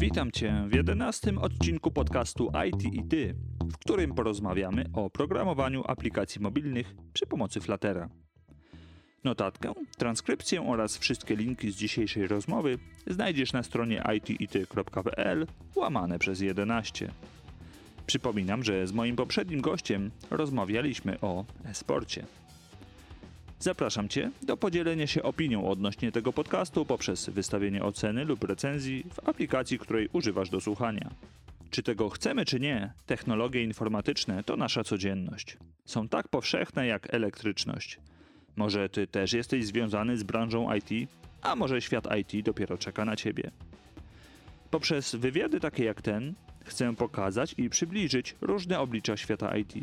Witam Cię w jedenastym odcinku podcastu IT i Ty, w którym porozmawiamy o programowaniu aplikacji mobilnych przy pomocy Fluttera. Notatkę, transkrypcję oraz wszystkie linki z dzisiejszej rozmowy znajdziesz na stronie itity.pl łamane przez 11. Przypominam, że z moim poprzednim gościem rozmawialiśmy o e-sporcie. Zapraszam Cię do podzielenia się opinią odnośnie tego podcastu poprzez wystawienie oceny lub recenzji w aplikacji, której używasz do słuchania. Czy tego chcemy, czy nie, technologie informatyczne to nasza codzienność. Są tak powszechne jak elektryczność. Może Ty też jesteś związany z branżą IT, a może świat IT dopiero czeka na Ciebie. Poprzez wywiady takie jak ten chcę pokazać i przybliżyć różne oblicza świata IT,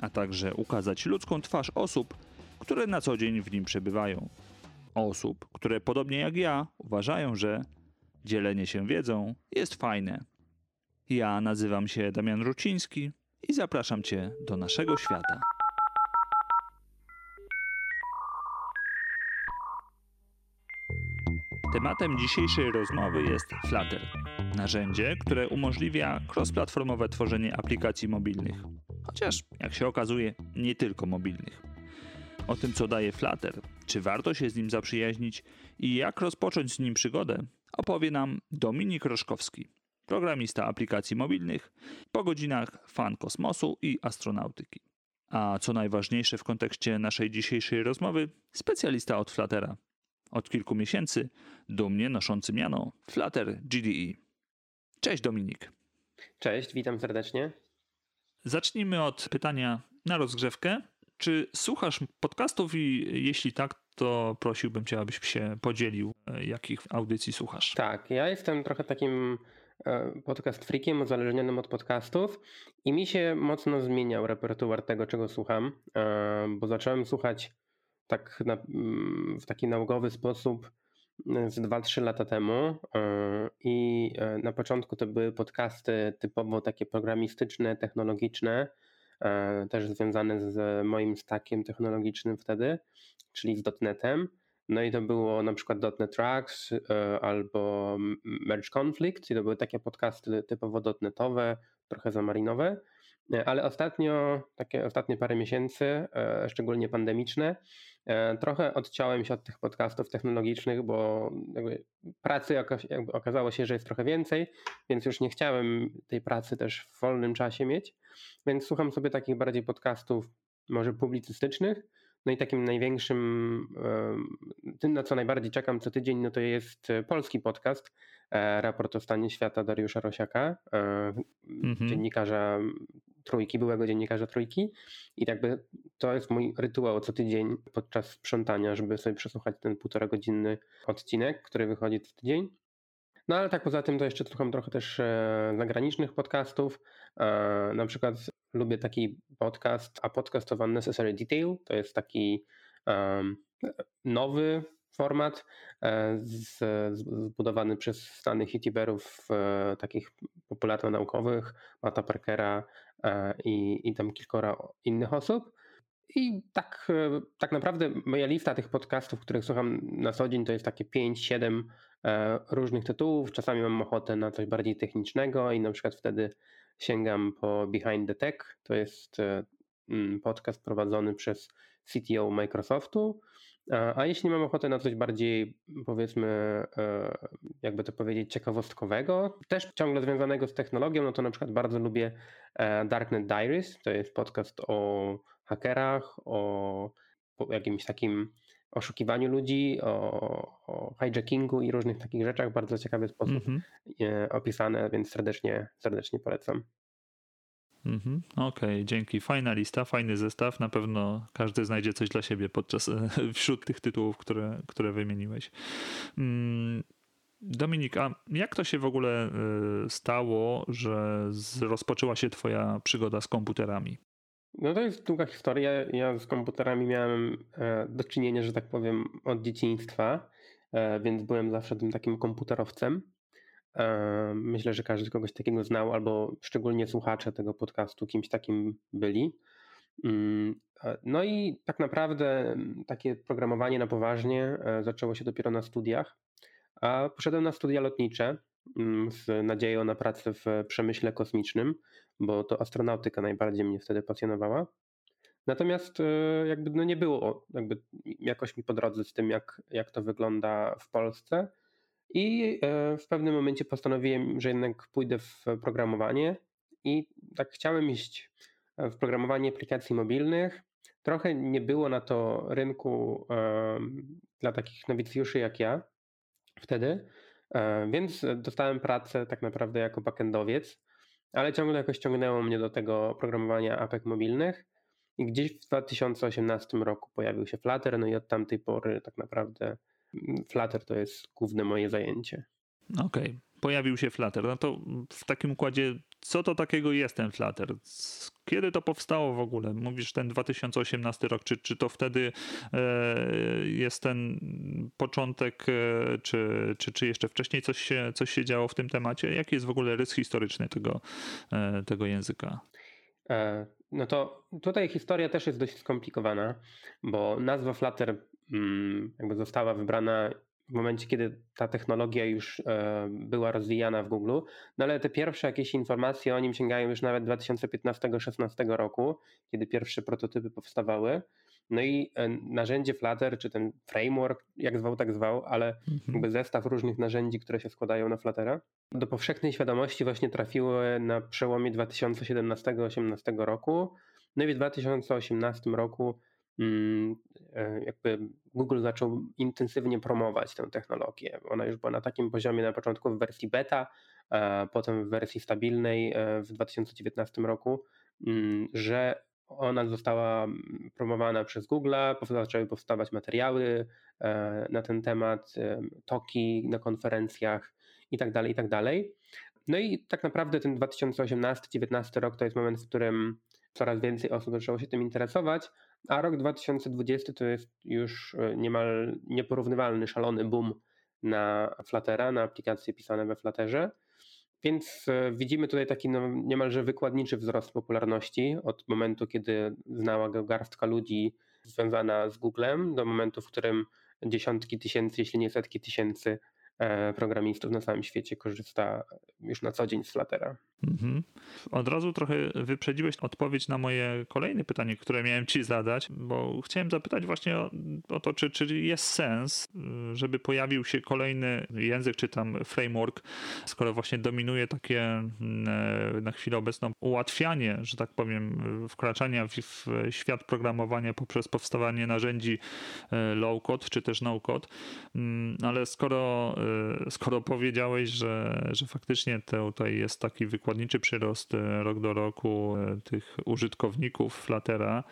a także ukazać ludzką twarz osób, które na co dzień w nim przebywają. Osób, które podobnie jak ja uważają, że dzielenie się wiedzą jest fajne. Ja nazywam się Damian Ruciński i zapraszam Cię do naszego świata. Tematem dzisiejszej rozmowy jest Flutter, narzędzie, które umożliwia cross-platformowe tworzenie aplikacji mobilnych, chociaż jak się okazuje, nie tylko mobilnych. O tym, co daje Flutter, czy warto się z nim zaprzyjaźnić i jak rozpocząć z nim przygodę, opowie nam Dominik Roszkowski, programista aplikacji mobilnych, po godzinach fan kosmosu i astronautyki. A co najważniejsze w kontekście naszej dzisiejszej rozmowy, specjalista od Fluttera. Od kilku miesięcy dumnie noszący miano Flutter GDE. Cześć Dominik. Cześć, witam serdecznie. Zacznijmy od pytania na rozgrzewkę. Czy słuchasz podcastów i jeśli tak, to prosiłbym cię, abyś się podzielił, e, jakich audycji słuchasz. Tak, ja jestem trochę takim e, podcast freakiem uzależnionym od podcastów i mi się mocno zmieniał repertuar tego, czego słucham, e, bo zacząłem słuchać tak na, mm, w taki naukowy sposób z 2-3 lata temu i na początku to były podcasty typowo takie programistyczne, technologiczne, też związane z moim stackiem technologicznym wtedy, czyli z .NETem. No i to było na przykład .NET Tracks e, albo Merge Conflict i to były takie podcasty typowo .NETowe, trochę zamarinowe, e, ale ostatnio, takie ostatnie parę miesięcy, szczególnie pandemiczne, trochę odciąłem się od tych podcastów technologicznych, bo pracy okazało się, że jest trochę więcej, więc już nie chciałem tej pracy też w wolnym czasie mieć. Więc słucham sobie takich bardziej podcastów, może publicystycznych. No i takim największym, tym na co najbardziej czekam co tydzień, no to jest e, polski podcast, e, raport o stanie świata Dariusza Rosiaka, e, mhm. dziennikarza trójki, byłego dziennikarza trójki. I jakby to jest mój rytuał co tydzień podczas sprzątania, żeby sobie przesłuchać ten półtora godzinny odcinek, który wychodzi co tydzień. No ale tak poza tym to jeszcze słucham trochę też zagranicznych podcastów. Na przykład lubię taki podcast, a podcast of Unnecessary Detail to jest taki nowy format e, zbudowany przez znanych youtuberów e, takich popularno-naukowych, Mata Parkera e, i, i tam kilkora innych osób. I tak, tak naprawdę moja lista tych podcastów, których słucham na co dzień, to jest takie 5-7 różnych tytułów. Czasami mam ochotę na coś bardziej technicznego i na przykład wtedy sięgam po Behind the Tech. To jest e, podcast prowadzony przez CTO Microsoftu. A jeśli mam ochotę na coś bardziej, powiedzmy, e, jakby to powiedzieć, ciekawostkowego, też ciągle związanego z technologią, no to na przykład bardzo lubię e, Darknet Diaries. To jest podcast o hakerach, o jakimś takim oszukiwaniu ludzi, o, o hijackingu i różnych takich rzeczach. Bardzo ciekawy sposób mm -hmm. opisane, więc serdecznie, serdecznie polecam. Mhm, Okej, okay, dzięki. Fajna lista, fajny zestaw. Na pewno każdy znajdzie coś dla siebie podczas wśród tych tytułów, które, które wymieniłeś. Mm, Dominik, a jak to się w ogóle y, stało, że rozpoczęła się Twoja przygoda z komputerami? No to jest długa historia. Ja z komputerami miałem e, do czynienia, że tak powiem, od dzieciństwa, e, więc byłem zawsze tym takim komputerowcem. E, myślę, że każdy kogoś takiego znał, albo szczególnie słuchacze tego podcastu kimś takim byli. Mm, no i tak naprawdę takie programowanie na poważnie zaczęło się dopiero na studiach. A poszedłem na studia lotnicze mm, z nadzieją na pracę w przemyśle kosmicznym, bo to astronautyka najbardziej mnie wtedy pasjonowała. Natomiast e, jakby no nie było jakby jakoś mi po drodze z tym, jak, jak to wygląda w Polsce. I e, w pewnym momencie postanowiłem, że jednak pójdę w programowanie i tak chciałem iść w programowanie aplikacji mobilnych. Trochę nie było na to rynku dla takich nowicjuszy jak ja wtedy, e, więc dostałem pracę tak naprawdę jako backendowiec, ale ciągle jakoś ciągnęło mnie do tego programowania apek mobilnych. I gdzieś w 2018 roku pojawił się Flutter, no i od tamtej pory tak naprawdę Flutter to jest główne moje zajęcie. Okej, okay. pojawił się Flutter. No to w takim układzie, co to takiego jest ten Flutter? Kiedy to powstało w ogóle? Mówisz ten 2018 rok, czy, czy to wtedy e, jest ten początek, e, czy, czy, czy jeszcze wcześniej coś się, coś się działo w tym temacie? Jaki jest w ogóle rys historyczny tego, e, tego języka? No to tutaj historia też jest dość skomplikowana, bo nazwa Flutter jakby została wybrana w momencie, kiedy ta technologia już e, była rozwijana w Google, no ale te pierwsze jakieś informacje o nim sięgają już nawet 2015-16 roku, kiedy pierwsze prototypy powstawały. No i e, narzędzie Flutter, czy ten framework, jak zwał, tak zwał, ale mhm. jakby zestaw różnych narzędzi, które się składają na Fluttera, do powszechnej świadomości właśnie trafiły na przełomie 2017-2018 roku. No i w 2018 roku mm, e, jakby Google zaczął intensywnie promować tę technologię. Ona już była na takim poziomie na początku w wersji beta, potem w wersji stabilnej e, w 2019 roku, mm, że ona została mm, promowana przez Google, zaczęły powstawać materiały e, na ten temat, toki na konferencjach itd., tak itd. Tak no i tak naprawdę ten 2018-2019 rok to jest moment, w którym coraz więcej osób zaczęło się tym interesować, a rok 2020 to jest już e, niemal nieporównywalny, szalony boom na Fluttera, na aplikacje pisane we Flutterze. Więc e, widzimy tutaj taki no, niemalże wykładniczy wzrost popularności od momentu, kiedy znała go garstka ludzi związana z Googlem, do momentu, w którym dziesiątki tysięcy, jeśli nie setki tysięcy programistów na całym świecie korzysta już na co dzień z Fluttera. Mhm. Od razu trochę wyprzedziłeś odpowiedź na moje kolejne pytanie, które miałem ci zadać, bo chciałem zapytać właśnie o, o to, czy, czy jest sens, żeby pojawił się kolejny język, czy tam framework, skoro właśnie dominuje takie mm, e, na chwilę obecną ułatwianie, że tak powiem, wkraczania w, w świat programowania poprzez powstawanie narzędzi e, low-code, czy też no-code, mm, ale skoro Y, skoro powiedziałeś, że, że faktycznie tutaj jest taki wykładniczy przyrost y, rok do roku y, tych użytkowników Fluttera,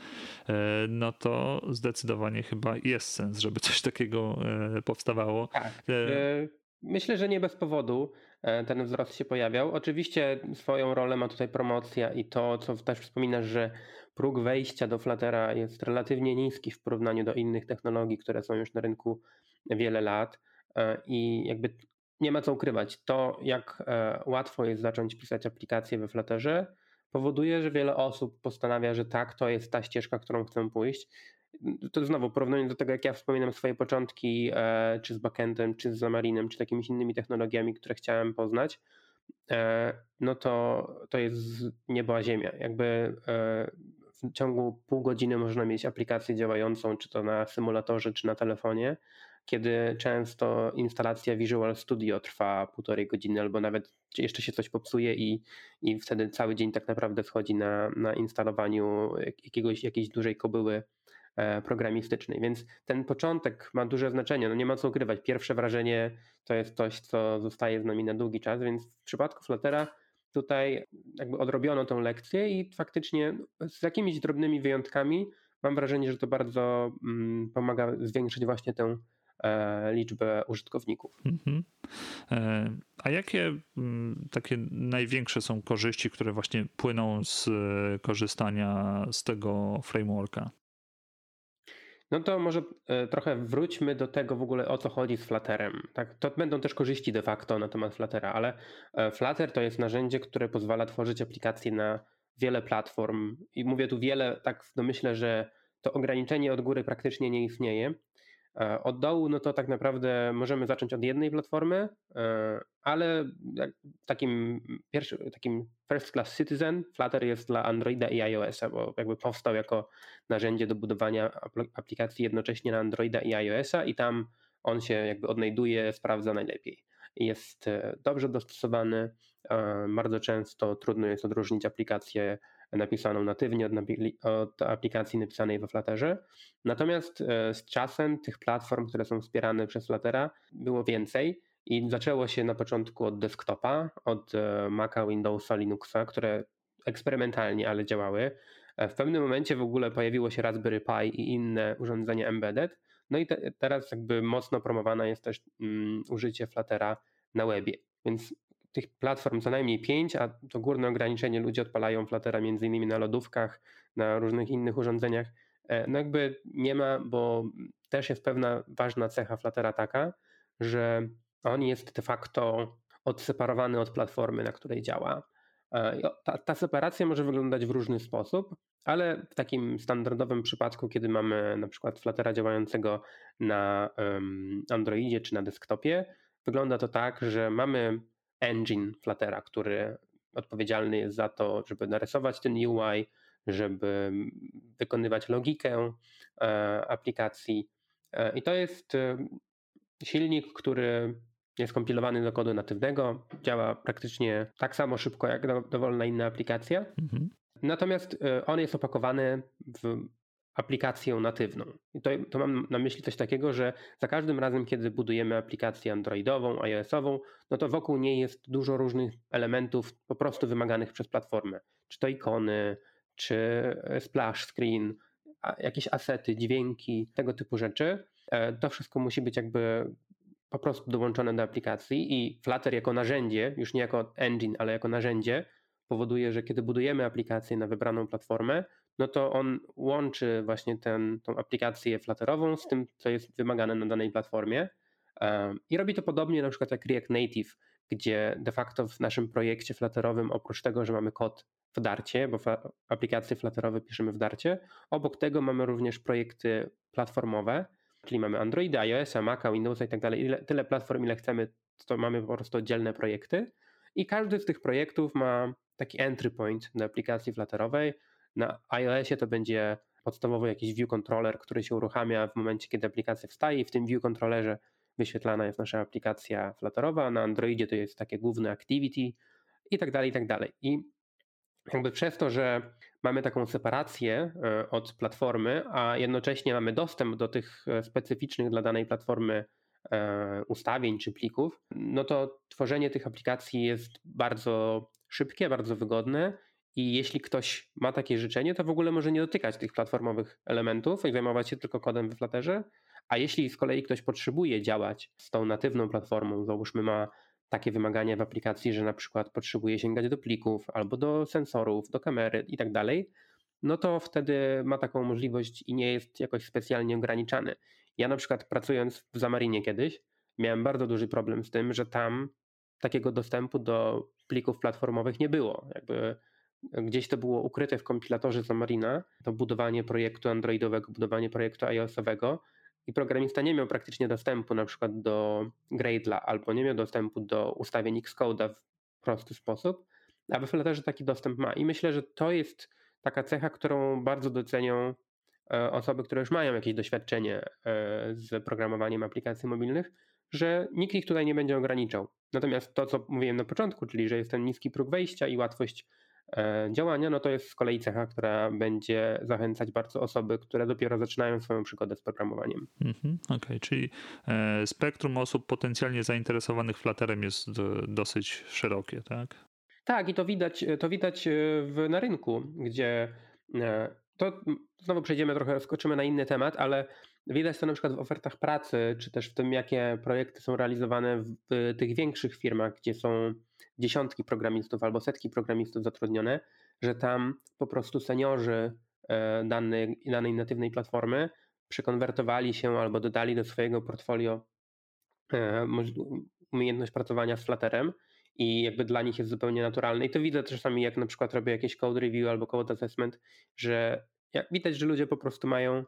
no to zdecydowanie chyba jest sens, żeby coś takiego powstawało. Tak. Myślę, że nie bez powodu ten wzrost się pojawiał. Oczywiście swoją rolę ma tutaj promocja i to, co też wspominasz, że próg wejścia do Fluttera jest relatywnie niski w porównaniu do innych technologii, które są już na rynku wiele lat. E, i jakby nie ma co ukrywać. To, jak e, łatwo jest zacząć pisać aplikacje we Flutterze, powoduje, że wiele osób postanawia, że tak, to jest ta ścieżka, którą chcę pójść. To znowu porównując do tego, jak ja wspominam swoje początki, e, czy z backendem, czy z Zamarinem, czy takimiś innymi technologiami, które chciałem poznać, no to to jest niebo a ziemia. Jakby w ciągu pół godziny można mieć aplikację działającą, czy to na symulatorze, czy na telefonie, kiedy często instalacja Visual Studio trwa półtorej godziny albo nawet jeszcze się coś popsuje i, i wtedy cały dzień tak naprawdę schodzi na, na instalowaniu jakiegoś, jakiejś dużej kobyły e, programistycznej. Więc ten początek ma duże znaczenie. No nie ma co ukrywać. Pierwsze wrażenie to jest coś, co zostaje z nami na długi czas, więc w przypadku Fluttera tutaj jakby odrobiono tą lekcję i faktycznie z jakimiś drobnymi wyjątkami mam wrażenie, że to bardzo mm, pomaga zwiększyć właśnie tę liczbę użytkowników. Mhm. E, a jakie mm, takie największe są korzyści, które właśnie płyną z e, korzystania z tego frameworka? No to może trochę wróćmy do tego w ogóle o co chodzi z Flutterem. Tak, to będą też korzyści de facto na temat Fluttera, ale Flutter to jest narzędzie, które pozwala tworzyć aplikacje na wiele platform i mówię tu wiele, tak myślę, że to ograniczenie od góry praktycznie nie istnieje. E, od dołu, no to tak naprawdę możemy zacząć od jednej platformy, e, ale takim pierwszym, takim first class citizen Flutter jest dla Androida i iOS-a, bo jakby powstał jako narzędzie do budowania aplikacji jednocześnie na Androida i iOS-a i tam on się jakby odnajduje, sprawdza najlepiej. Jest e, dobrze dostosowany, bardzo często trudno jest odróżnić aplikację napisaną natywnie od, od aplikacji napisanej we Flutterze. Natomiast e, z czasem tych platform, które są wspierane przez Fluttera, było więcej. I zaczęło się na początku od desktopa, od e, Maca, Windowsa, Linuxa, które eksperymentalnie, ale działały. E, w pewnym momencie w ogóle pojawiło się Raspberry Pi i inne urządzenia embedded. No i te, teraz jakby mocno promowane jest też um, użycie Fluttera na webie. Więc tych platform co najmniej pięć, a to górne ograniczenie ludzie odpalają Fluttera między innymi na lodówkach, na różnych innych urządzeniach. E, no jakby nie ma, bo też jest pewna ważna cecha Fluttera taka, że on jest de facto odseparowany od platformy, na której działa. E, ta, ta separacja może wyglądać w różny sposób, ale w takim standardowym przypadku, kiedy mamy na przykład Fluttera działającego na Androidzie czy na desktopie, wygląda to tak, że mamy engine Fluttera, który odpowiedzialny jest za to, żeby narysować ten UI, żeby wykonywać logikę e, aplikacji. E, I to jest e, silnik, który jest kompilowany do kodu natywnego, działa praktycznie tak samo szybko jak dowolna inna aplikacja. Mhm. Natomiast on jest opakowany w aplikację natywną. I to, to mam na myśli coś takiego, że za każdym razem, kiedy budujemy aplikację androidową, iOS-ową, no to wokół niej jest dużo różnych elementów po prostu wymaganych przez platformę. Czy to ikony, czy e, splash screen, jakieś asety, dźwięki, tego typu rzeczy. E, to wszystko musi być jakby po prostu dołączone do aplikacji i Flutter jako narzędzie, już nie jako engine, ale jako narzędzie, powoduje, że kiedy budujemy aplikację na wybraną platformę, no to on łączy właśnie ten, tą aplikację Flutterową z tym, co jest wymagane na danej platformie. I robi to podobnie na przykład jak React Native, gdzie de facto w naszym projekcie Flutterowym, oprócz tego, że mamy kod w Darcie, bo aplikacje Flutterowe piszemy w Darcie, obok tego mamy również projekty platformowe, czyli mamy Androida, iOS, Maca, Windowsa i tak dalej. Tyle platform, ile chcemy, to mamy po prostu oddzielne projekty. I każdy z tych projektów ma taki entry point do aplikacji Flutterowej, na iOSie to będzie podstawowo jakiś view controller, który się uruchamia w momencie, kiedy aplikacja wstaje i w tym view controllerze wyświetlana jest nasza aplikacja Flutterowa, na Androidzie to jest takie główne activity i tak dalej, i tak dalej. I jakby przez to, że mamy taką separację e, od platformy, a jednocześnie mamy dostęp do tych e, specyficznych dla danej platformy e, ustawień czy plików, no to tworzenie tych aplikacji jest bardzo szybkie, bardzo wygodne i jeśli ktoś ma takie życzenie, to w ogóle może nie dotykać tych platformowych elementów i zajmować się tylko kodem w Flutterze. A jeśli z kolei ktoś potrzebuje działać z tą natywną platformą, załóżmy ma takie wymagania w aplikacji, że na przykład potrzebuje sięgać do plików albo do sensorów, do kamery i tak dalej, no to wtedy ma taką możliwość i nie jest jakoś specjalnie ograniczany. Ja na przykład pracując w Zamarinie kiedyś, miałem bardzo duży problem z tym, że tam takiego dostępu do plików platformowych nie było. Jakby Gdzieś to było ukryte w kompilatorze Xamarina, to budowanie projektu androidowego, budowanie projektu iOS-owego i programista nie miał praktycznie dostępu na przykład do Gradle'a albo nie miał dostępu do ustawień Xcode'a w prosty sposób, a we Flutterze taki dostęp ma. I myślę, że to jest taka cecha, którą bardzo docenią e, osoby, które już mają jakieś doświadczenie e, z programowaniem aplikacji mobilnych, że nikt ich tutaj nie będzie ograniczał. Natomiast to, co mówiłem na początku, czyli że jest ten niski próg wejścia i łatwość działania, no to jest z kolei cecha, która będzie zachęcać bardzo osoby, które dopiero zaczynają swoją przygodę z programowaniem. Mhm, Okej, okay, czyli e, spektrum osób potencjalnie zainteresowanych Flutterem jest dosyć szerokie, tak? Tak, i to widać, to widać e, w, na rynku, gdzie to znowu przejdziemy trochę, skoczymy na inny temat, ale widać to na przykład w ofertach pracy, czy też w tym, jakie projekty są realizowane w tych większych firmach, gdzie są dziesiątki programistów albo setki programistów zatrudnione, że tam po prostu seniorzy e, danej, danej natywnej platformy przekonwertowali się albo dodali do swojego portfolio e, umiejętność pracowania z Flutterem i jakby dla nich jest zupełnie naturalne. I to widzę czasami, jak na przykład robię jakieś code review albo code assessment, że widać, że ludzie po prostu mają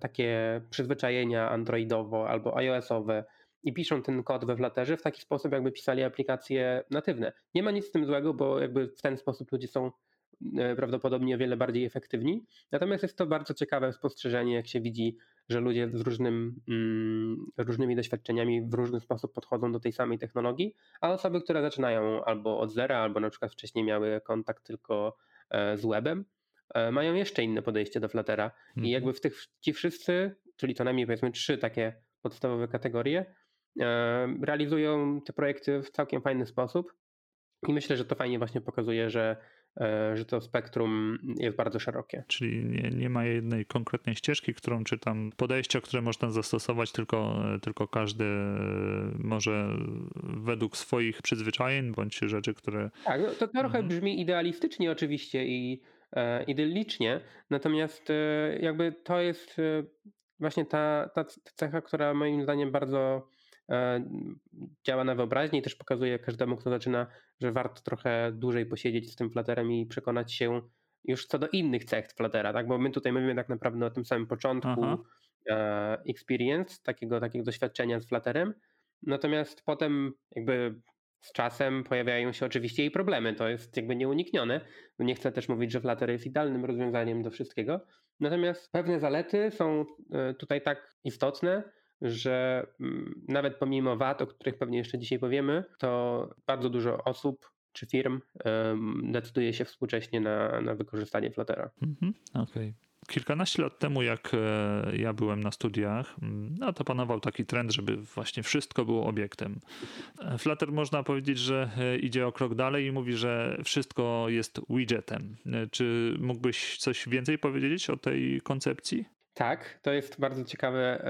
takie przyzwyczajenia androidowo albo iOS-owe i piszą ten kod we Flutterze w taki sposób, jakby pisali aplikacje natywne. Nie ma nic z tym złego, bo jakby w ten sposób ludzie są e, prawdopodobnie o wiele bardziej efektywni. Natomiast jest to bardzo ciekawe spostrzeżenie, jak się widzi, że ludzie z różnym, mm, różnymi doświadczeniami w różny sposób podchodzą do tej samej technologii, a osoby, które zaczynają albo od zera, albo na przykład wcześniej miały kontakt tylko e, z webem, e, mają jeszcze inne podejście do Fluttera. Mhm. I jakby w tych ci wszyscy, czyli to najmniej powiedzmy trzy takie podstawowe kategorie, realizują te projekty w całkiem fajny sposób. I myślę, że to fajnie właśnie pokazuje, że, e, że to spektrum jest bardzo szerokie. Czyli nie, nie ma jednej konkretnej ścieżki, którą czy tam podejścia, które można zastosować, tylko, tylko każdy może według swoich przyzwyczajeń bądź rzeczy, które. Tak, no to trochę mhm. brzmi idealistycznie oczywiście i e, idyllicznie, natomiast e, jakby to jest właśnie ta, ta cecha, która moim zdaniem bardzo E, działa na wyobraźni i też pokazuje każdemu, kto zaczyna, że warto trochę dłużej posiedzieć z tym Flutterem i przekonać się już co do innych cech Fluttera, tak? bo my tutaj mówimy tak naprawdę o tym samym początku Aha. E, experience, takiego, takiego doświadczenia z Flutterem, natomiast potem jakby z czasem pojawiają się oczywiście i problemy, to jest jakby nieuniknione. Nie chcę też mówić, że Flutter jest idealnym rozwiązaniem do wszystkiego, natomiast pewne zalety są e, tutaj tak istotne, że mm, nawet pomimo wad, o których pewnie jeszcze dzisiaj powiemy, to bardzo dużo osób czy firm decyduje się współcześnie na, na wykorzystanie Fluttera. Mhm, Okej. Okay. Kilkanaście lat temu, jak e, ja byłem na studiach, mm, no to panował taki trend, żeby właśnie wszystko było obiektem. E, Flutter można powiedzieć, że e, idzie o krok dalej i mówi, że wszystko jest widgetem. Czy mógłbyś coś więcej powiedzieć o tej koncepcji? Tak, to jest bardzo ciekawe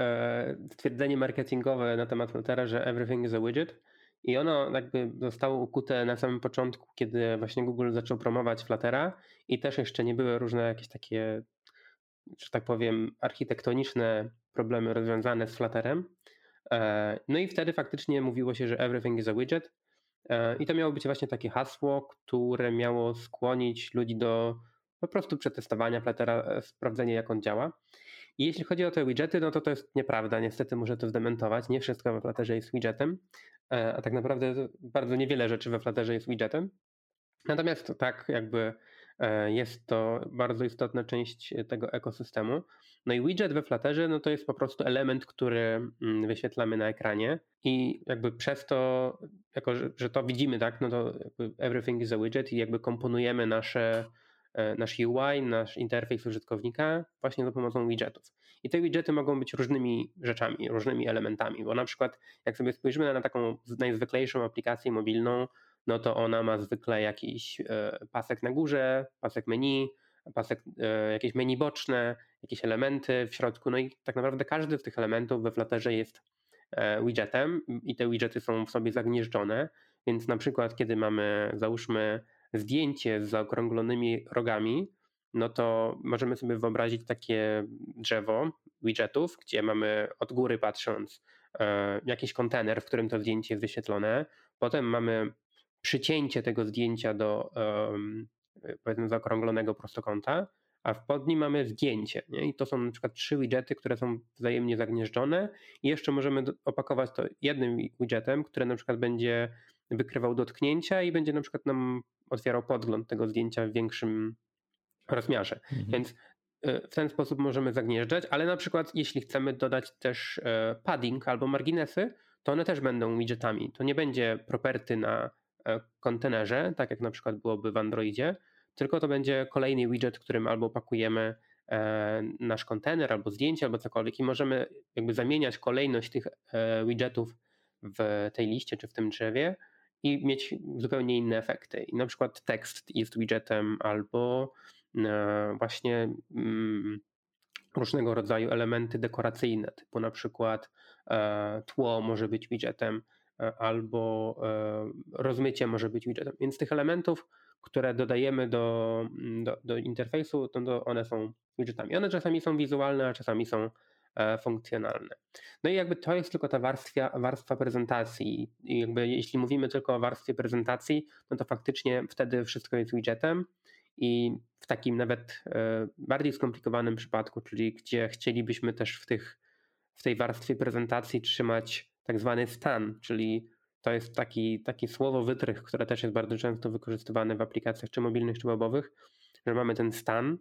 stwierdzenie marketingowe na temat Fluttera, że everything is a widget. I ono jakby zostało ukute na samym początku, kiedy właśnie Google zaczął promować Fluttera i też jeszcze nie były różne jakieś takie, że tak powiem, architektoniczne problemy rozwiązane z Flutterem. E, no i wtedy faktycznie mówiło się, że everything is a widget. E, I to miało być właśnie takie hasło, które miało skłonić ludzi do po prostu przetestowania Fluttera, sprawdzenia jak on działa. I jeśli chodzi o te widgety, no to to jest nieprawda. Niestety muszę to zdementować. Nie wszystko we Flutterze jest widgetem, e, a tak naprawdę bardzo niewiele rzeczy we Flutterze jest widgetem. Natomiast tak jakby e, jest to bardzo istotna część tego ekosystemu. No i widget we Flutterze no to jest po prostu element, który mm, wyświetlamy na ekranie i jakby przez to, jako że, że to widzimy, tak, no to everything is a widget i jakby komponujemy nasze E, nasz UI, nasz interfejs użytkownika właśnie za pomocą widgetów. I te widgety mogą być różnymi rzeczami, różnymi elementami, bo na przykład jak sobie spojrzymy na taką najzwyklejszą aplikację mobilną, no to ona ma zwykle jakiś e, pasek na górze, pasek menu, pasek, e, jakieś menu boczne, jakieś elementy w środku, no i tak naprawdę każdy z tych elementów we Flutterze jest widgetem i te widgety są w sobie zagnieżdżone, więc na przykład kiedy mamy załóżmy zdjęcie z zaokrąglonymi rogami, no to możemy sobie wyobrazić takie drzewo widgetów, gdzie mamy od góry patrząc e, jakiś kontener, w którym to zdjęcie jest wyświetlone. Potem mamy przycięcie tego zdjęcia do powiedzmy zaokrąglonego prostokąta, a w pod nim mamy zdjęcie. Nie? I to są na przykład trzy widgety, które są wzajemnie zagnieżdżone i jeszcze możemy opakować to jednym widgetem, który na przykład będzie wykrywał dotknięcia i będzie na przykład nam otwierał podgląd tego zdjęcia w większym rozmiarze. Mhm. Więc y, w ten sposób możemy zagnieżdżać, ale na przykład jeśli chcemy dodać też e, padding albo marginesy, to one też będą widgetami. To nie będzie property na e, kontenerze, tak jak na przykład byłoby w Androidzie, tylko to będzie kolejny widget, którym albo pakujemy e, nasz kontener, albo zdjęcie, albo cokolwiek i możemy jakby zamieniać kolejność tych widgetów w tej liście czy w tym drzewie i mieć zupełnie inne efekty. I na przykład tekst jest widgetem albo e, właśnie mm, różnego rodzaju elementy dekoracyjne, typu na przykład e, tło może być widgetem e, albo rozmycie może być widgetem. Więc tych elementów, które dodajemy do, do, do interfejsu, to one są widgetami. One czasami są wizualne, a czasami są E, funkcjonalne. No i jakby to jest tylko ta warstwa, warstwa prezentacji. I jakby jeśli mówimy tylko o warstwie prezentacji, no to faktycznie wtedy wszystko jest widgetem i w takim nawet bardziej skomplikowanym przypadku, czyli gdzie chcielibyśmy też w, tych, w tej warstwie prezentacji trzymać tak zwany stan, czyli to jest taki, taki słowo wytrych, które też jest bardzo często wykorzystywane w aplikacjach czy mobilnych, czy webowych, że mamy ten stan.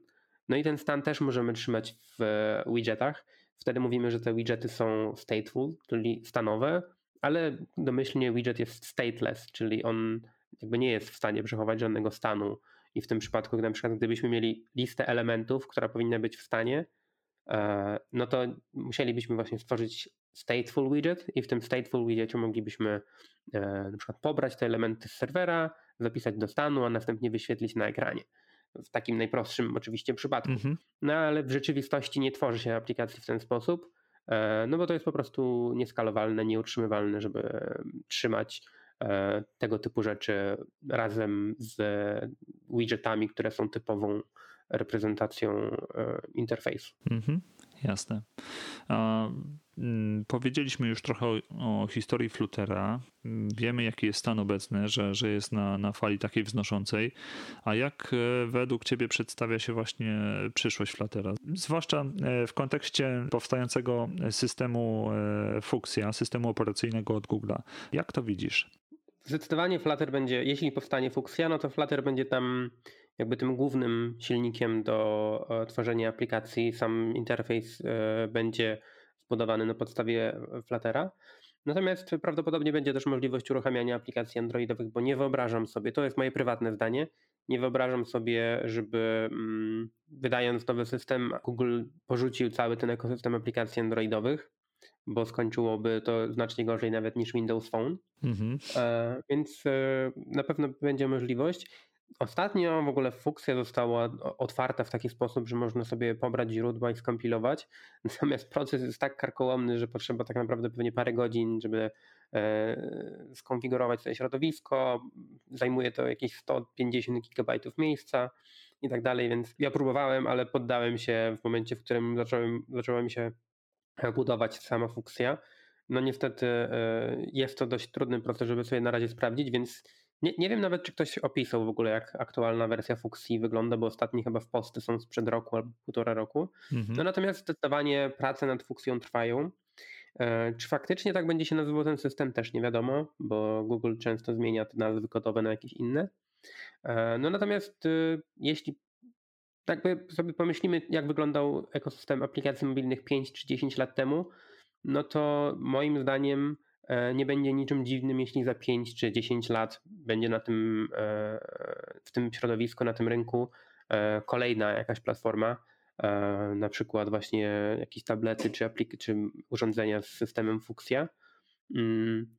No i ten stan też możemy trzymać w widgetach. Wtedy mówimy, że te widgety są stateful, czyli stanowe, ale domyślnie widget jest stateless, czyli on jakby nie jest w stanie przechować żadnego stanu. I w tym przypadku, na przykład gdybyśmy mieli listę elementów, która powinna być w stanie, e, no to musielibyśmy właśnie stworzyć stateful widget i w tym stateful widgetie moglibyśmy e, na przykład pobrać te elementy z serwera, zapisać do stanu, a następnie wyświetlić na ekranie. W takim najprostszym oczywiście przypadku. Mhm. No ale w rzeczywistości nie tworzy się aplikacji w ten sposób, e, no bo to jest po prostu nieskalowalne, nieutrzymywalne, żeby trzymać e, tego typu rzeczy razem z widgetami, które są typową reprezentacją interfejsu. Mhm. Jasne. Mm, powiedzieliśmy już trochę o, o, historii Flutera. Mm, wiemy, jaki jest stan obecny, że, że jest na, na fali takiej wznoszącej. A jak e, według Ciebie przedstawia się właśnie przyszłość Fluttera? Zwłaszcza e, w kontekście powstającego systemu e, Fuchsia, systemu operacyjnego od Google'a. Jak to widzisz? Zdecydowanie Flutter będzie, jeśli powstanie Fuchsia, no to Flutter będzie tam jakby tym głównym silnikiem do tworzenia aplikacji. Sam interfejs będzie zbudowany na podstawie Fluttera. Natomiast prawdopodobnie będzie też możliwość uruchamiania aplikacji androidowych, bo nie wyobrażam sobie, to jest moje prywatne zdanie, nie wyobrażam sobie, żeby mm, wydając nowy system, Google porzucił cały ten ekosystem aplikacji androidowych, bo skończyłoby to znacznie gorzej nawet niż Windows Phone. Mhm. E, więc e, na pewno będzie możliwość. Ostatnio w ogóle Fuchsia została otwarta w taki sposób, że można sobie pobrać źródła i skompilować. Natomiast proces jest tak karkołomny, że potrzeba tak naprawdę pewnie parę godzin, żeby e, skonfigurować sobie środowisko. Zajmuje to jakieś 150 GB miejsca i tak dalej, więc ja próbowałem, ale poddałem się w momencie, w którym zacząłem, zaczęła mi się budować sama Fuchsia. No niestety e, jest to dość trudny proces, żeby sobie na razie sprawdzić, więc nie, nie wiem nawet, czy ktoś opisał w ogóle, jak aktualna wersja Fuxi wygląda, bo ostatnie chyba w posty są sprzed roku albo półtora roku. Mhm. No natomiast zdecydowanie prace nad Fuxią trwają. E, czy faktycznie tak będzie się nazywał ten system, też nie wiadomo, bo Google często zmienia te nazwy kodowe na jakieś inne. E, no natomiast y, jeśli jakby sobie pomyślimy, jak wyglądał ekosystem aplikacji mobilnych 5 czy 10 lat temu, no to moim zdaniem nie będzie niczym dziwnym, jeśli za 5 czy 10 lat będzie na tym, e, w tym środowisku, na tym rynku e, kolejna jakaś platforma, na przykład właśnie jakieś tablety czy, aplik- czy urządzenia z systemem Fuchsia. Mm,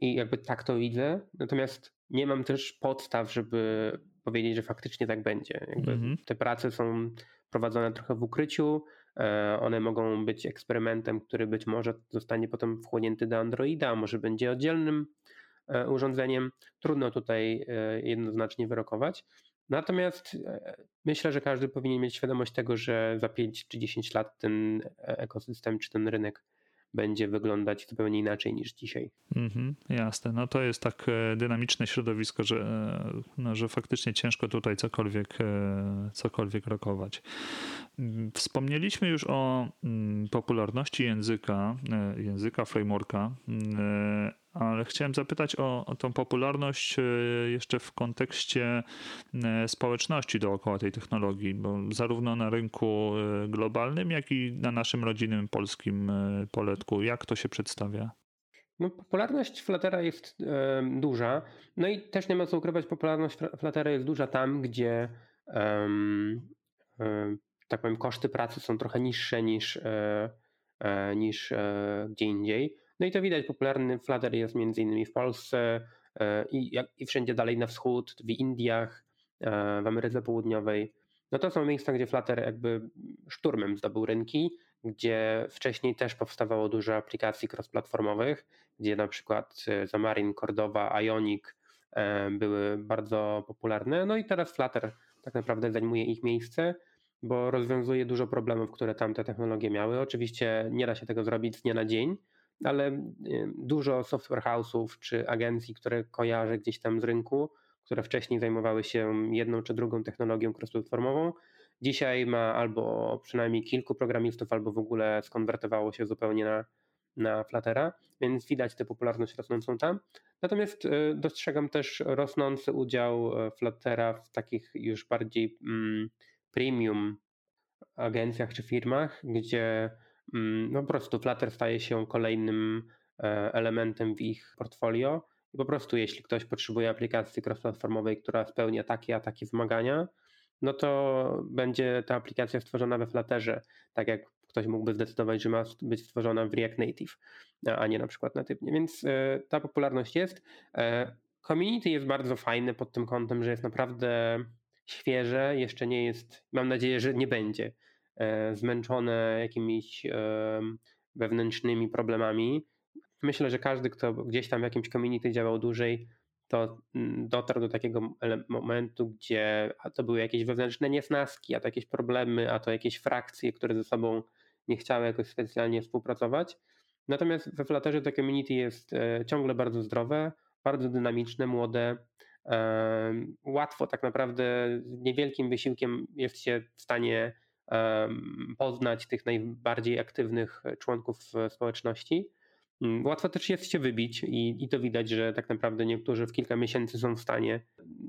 I jakby tak to widzę. Natomiast nie mam też podstaw, żeby powiedzieć, że faktycznie tak będzie. Jakby mm-hmm. Te prace są prowadzone trochę w ukryciu. E, one mogą być eksperymentem, który być może zostanie potem wchłonięty do Androida, a może będzie oddzielnym e, urządzeniem. Trudno tutaj e, jednoznacznie wyrokować. Natomiast myślę, że każdy powinien mieć świadomość tego, że za 5 czy 10 lat ten ekosystem czy ten rynek będzie wyglądać zupełnie inaczej niż dzisiaj. Mhm, jasne. No to jest tak dynamiczne środowisko, że, no, że faktycznie ciężko tutaj cokolwiek, cokolwiek rokować. Wspomnieliśmy już o mm, popularności języka, e, języka frameworka, e, ale chciałem zapytać o, o tą popularność e, jeszcze w kontekście społeczności dookoła tej technologii, bo zarówno na rynku globalnym, jak i na naszym rodzinnym polskim poletku. Jak to się przedstawia? No, popularność Fluttera jest e, duża. No i też nie ma co ukrywać, popularność Fluttera jest duża tam, gdzie e, tak powiem, koszty pracy są trochę niższe niż, e, e, niż e, gdzie indziej. No i to widać, popularny Flutter jest między innymi w Polsce i, i wszędzie dalej na wschód, w Indiach, w Ameryce Południowej. No to są miejsca, gdzie Flutter jakby szturmem zdobył rynki, gdzie wcześniej też powstawało dużo aplikacji cross-platformowych, gdzie na przykład Xamarin, Cordova, Ionic były bardzo popularne. No i teraz Flutter tak naprawdę zajmuje ich miejsce bo rozwiązuje dużo problemów, które tamte technologie miały. Oczywiście nie da się tego zrobić z dnia na dzień, ale dużo software house'ów czy agencji, które kojarzę gdzieś tam z rynku, które wcześniej zajmowały się jedną czy drugą technologią cross-platformową. Dzisiaj ma albo przynajmniej kilku programistów, albo w ogóle skonwertowało się zupełnie na, na Fluttera, więc widać tę popularność rosnącą tam. Natomiast e, dostrzegam też rosnący udział e, Fluttera w takich już bardziej mm, premium agencjach czy firmach, gdzie no po prostu Flutter staje się kolejnym e, elementem w ich portfolio. I po prostu jeśli ktoś potrzebuje aplikacji cross-platformowej, która spełnia takie a takie wymagania, no to będzie ta aplikacja stworzona we Flutterze, tak jak ktoś mógłby zdecydować, że ma być stworzona w React Native, a nie na przykład natywnie. Więc e, ta popularność jest. E, community jest bardzo fajne pod tym kątem, że jest naprawdę świeże, jeszcze nie jest, mam nadzieję, że nie będzie e, zmęczone jakimiś wewnętrznymi problemami. Myślę, że każdy, kto gdzieś tam w jakimś community działał dłużej, to mm, dotarł do takiego momentu, gdzie a to były jakieś wewnętrzne niesnaski, a to jakieś problemy, a to jakieś frakcje, które ze sobą nie chciały jakoś specjalnie współpracować. Natomiast we Flutterze to community jest e, ciągle bardzo zdrowe, bardzo dynamiczne, młode. Łatwo tak naprawdę z niewielkim wysiłkiem jest się w stanie poznać tych najbardziej aktywnych członków społeczności. Mm, łatwo też jest się wybić i, i to widać, że tak naprawdę niektórzy w kilka miesięcy są w stanie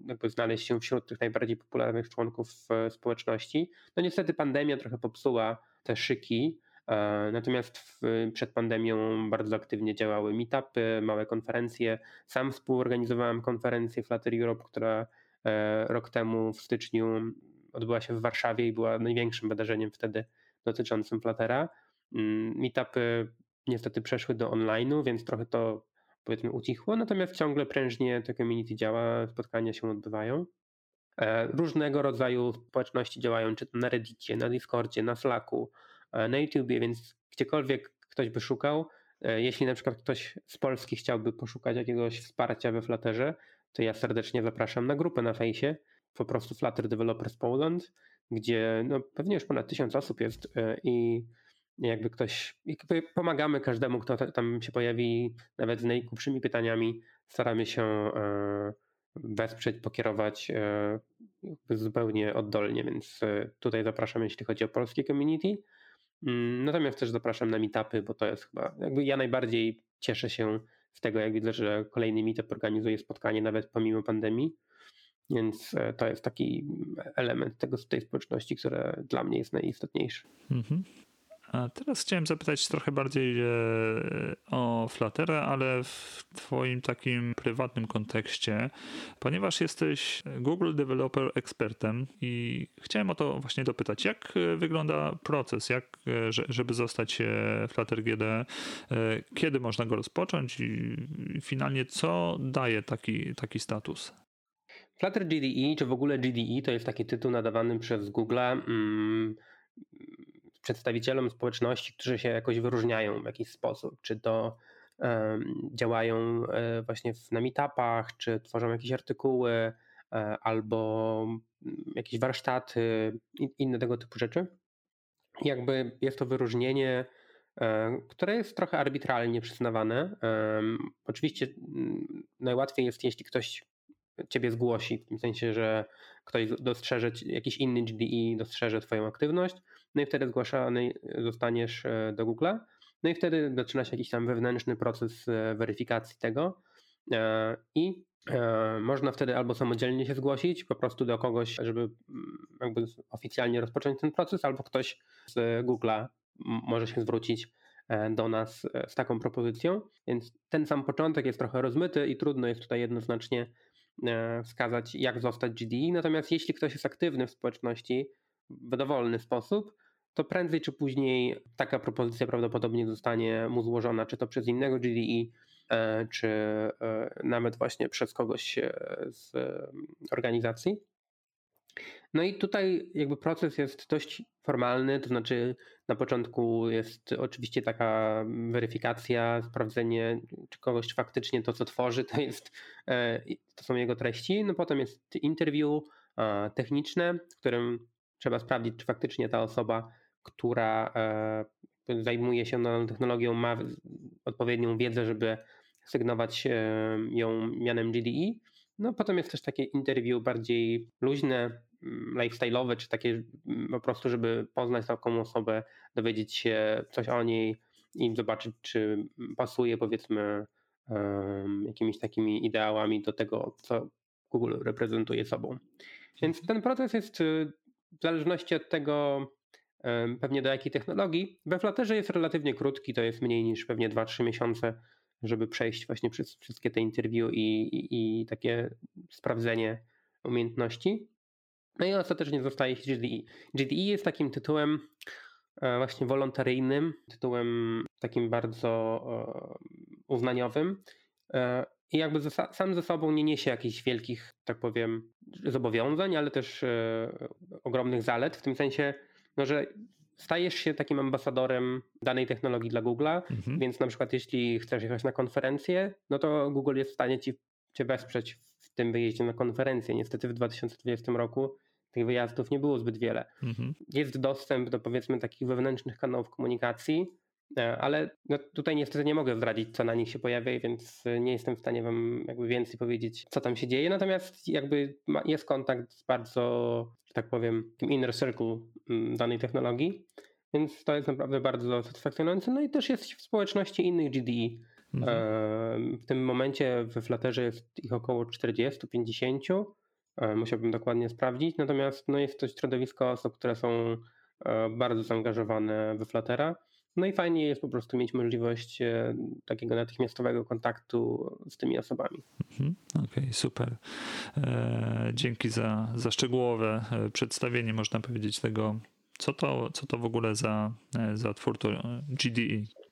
jakby znaleźć się wśród tych najbardziej popularnych członków społeczności. No niestety pandemia trochę popsuła te szyki, e, natomiast w, przed pandemią bardzo aktywnie działały meetupy, małe konferencje. Sam współorganizowałem konferencję Flutter Europe, która e, rok temu w styczniu odbyła się w Warszawie i była największym wydarzeniem wtedy dotyczącym Fluttera. Mm, meetupy niestety przeszły do online'u, więc trochę to powiedzmy ucichło, natomiast ciągle prężnie to community działa, spotkania się odbywają. E, różnego rodzaju społeczności działają, czy to na Reddicie, na Discordzie, na Slacku, e, na YouTubie, więc gdziekolwiek ktoś by szukał, e, jeśli na przykład ktoś z Polski chciałby poszukać jakiegoś wsparcia we Flutterze, to ja serdecznie zapraszam na grupę na fejsie, po prostu Flutter Developers Poland, gdzie no, pewnie już ponad tysiąc osób jest i jakby ktoś, jakby pomagamy każdemu, kto tam się pojawi, nawet z najgłupszymi pytaniami, staramy się e, wesprzeć, pokierować e, zupełnie oddolnie, więc e, tutaj zapraszam, jeśli chodzi o polskie community. Mm, natomiast też zapraszam na meetupy, bo to jest chyba, jakby ja najbardziej cieszę się z tego, jak widzę, że kolejny meetup organizuje spotkanie nawet pomimo pandemii. Więc to jest taki element tego, tej społeczności, który dla mnie jest najistotniejszy. Mhm. A teraz chciałem zapytać trochę bardziej e, o Fluttera, ale w Twoim takim prywatnym kontekście, ponieważ jesteś Google Developer Expertem i chciałem o to właśnie dopytać, jak wygląda proces, jak, żeby zostać Flutter GD, kiedy można go rozpocząć i finalnie co daje taki, taki status? Flutter GDE, czy w ogóle GDE, to jest taki tytuł nadawany przez Google. Mm, przedstawicielom społeczności, którzy się jakoś wyróżniają w jakiś sposób, czy to działają e, właśnie na meetupach, czy tworzą jakieś artykuły, e, albo mm, jakieś warsztaty, inne tego typu rzeczy. Jakby jest to wyróżnienie, e, które jest trochę arbitralnie przyznawane. Oczywiście mm, najłatwiej jest, jeśli ktoś ciebie zgłosi, w tym sensie, że ktoś dostrzeże jakiś inny GDE, dostrzeże twoją aktywność, no i wtedy zgłaszany zostaniesz e, do Google'a, no i wtedy zaczyna się jakiś tam wewnętrzny proces e, weryfikacji tego e, i można wtedy albo samodzielnie się zgłosić po prostu do kogoś, żeby mm, jakby oficjalnie rozpocząć ten proces, albo ktoś z Google'a może się zwrócić do nas z taką propozycją. Więc ten sam początek jest trochę rozmyty i trudno jest tutaj jednoznacznie wskazać, jak zostać GDE. Natomiast jeśli ktoś jest aktywny w społeczności w dowolny sposób, to prędzej czy później taka propozycja prawdopodobnie zostanie mu złożona, czy to przez innego GDE, e, czy e, nawet właśnie przez kogoś e, z organizacji. No i tutaj jakby proces jest dość formalny, to znaczy na początku jest oczywiście taka weryfikacja, sprawdzenie, czy kogoś faktycznie to, co tworzy, to, jest, to są jego treści. No potem jest interview techniczne, w którym trzeba sprawdzić, czy faktycznie ta osoba która e, zajmuje się daną technologią, ma odpowiednią wiedzę, żeby sygnować e, ją mianem GDE. No potem jest też takie interview bardziej luźne, lifestyle'owe, czy takie mm, po prostu, żeby poznać taką osobę, dowiedzieć się coś o niej i zobaczyć, czy pasuje powiedzmy jakimiś takimi ideałami do tego, co Google reprezentuje sobą. Więc ten proces jest y, w zależności od tego, pewnie do jakiej technologii. We Flutterze jest relatywnie krótki, to jest mniej niż pewnie 2-3 miesiące, żeby przejść właśnie przez wszystkie te interview i, i, i takie sprawdzenie umiejętności. No i ostatecznie zostaje się GDE. GDE jest takim tytułem e, właśnie wolontaryjnym, tytułem takim bardzo e, uznaniowym e, i jakby sam ze sobą nie niesie jakichś wielkich, tak powiem, zobowiązań, ale też ogromnych zalet, w tym sensie, no, że stajesz się takim ambasadorem danej technologii dla Google'a, mhm. więc na przykład jeśli chcesz jechać na konferencję, no to Google jest w stanie ci, cię wesprzeć w tym wyjeździe na konferencję. Niestety w 2020 roku tych wyjazdów nie było zbyt wiele. Mhm. Jest dostęp do powiedzmy takich wewnętrznych kanałów komunikacji, e, ale no tutaj niestety nie mogę zdradzić, co na nich się pojawia, więc nie jestem w stanie wam jakby więcej powiedzieć, co tam się dzieje. Natomiast jakby jest kontakt z bardzo że tak powiem, tym inner circle mm, danej technologii. Więc to jest naprawdę bardzo satysfakcjonujące. No i też jest w społeczności innych GDE. Mhm. W tym momencie we Flutterze jest ich około 40-50. Musiałbym dokładnie sprawdzić. Natomiast no jest to środowisko osób, które są e, bardzo zaangażowane we Fluttera. No i fajnie jest po prostu mieć możliwość e, takiego natychmiastowego kontaktu z tymi osobami. Mhm. Okej, okay, super. E, dzięki za, za szczegółowe e, przedstawienie, można powiedzieć, tego, co to, co to w ogóle za, za twór to GDE.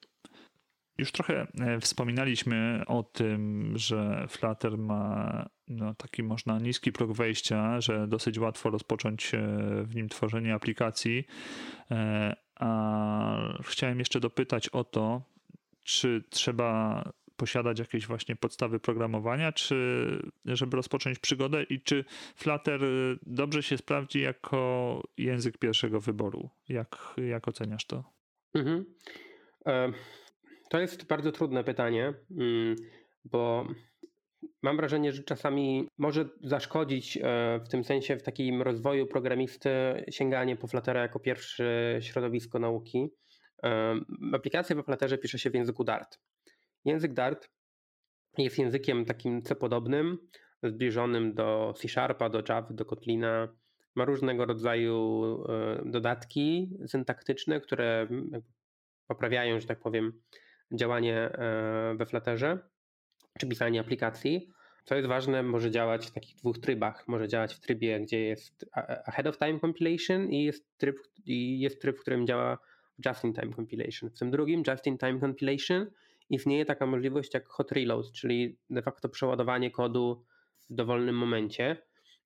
Już trochę wspominaliśmy o tym, że Flutter ma no, taki można niski próg wejścia, że dosyć łatwo rozpocząć w nim tworzenie aplikacji, a chciałem jeszcze dopytać o to, czy trzeba posiadać jakieś właśnie podstawy programowania, czy żeby rozpocząć przygodę i czy Flutter dobrze się sprawdzi jako język pierwszego wyboru? Jak, jak oceniasz to? Mhm. To jest bardzo trudne pytanie, mm, bo mam wrażenie, że czasami może zaszkodzić e, w tym sensie w takim rozwoju programisty sięganie po Fluttera jako pierwsze środowisko nauki. E, aplikację w Flutterze pisze się w języku Dart. Język Dart jest językiem takim C-podobnym, zbliżonym do C-Sharpa, do Java, do Kotlina. Ma różnego rodzaju e, dodatki syntaktyczne, które poprawiają, że tak powiem, działanie we Flutterze czy pisanie aplikacji. Co jest ważne, może działać w takich dwóch trybach. Może działać w trybie, gdzie jest ahead of time compilation i jest tryb, i jest tryb w którym działa just in time compilation. W tym drugim, just in time compilation, istnieje taka możliwość jak hot reload, czyli de facto przeładowanie kodu w dowolnym momencie.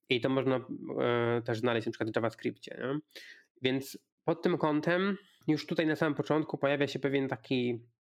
I to można e, też znaleźć na przykład w JavaScriptie. Nie? Więc pod tym kątem już tutaj na samym początku pojawia się pewien taki e,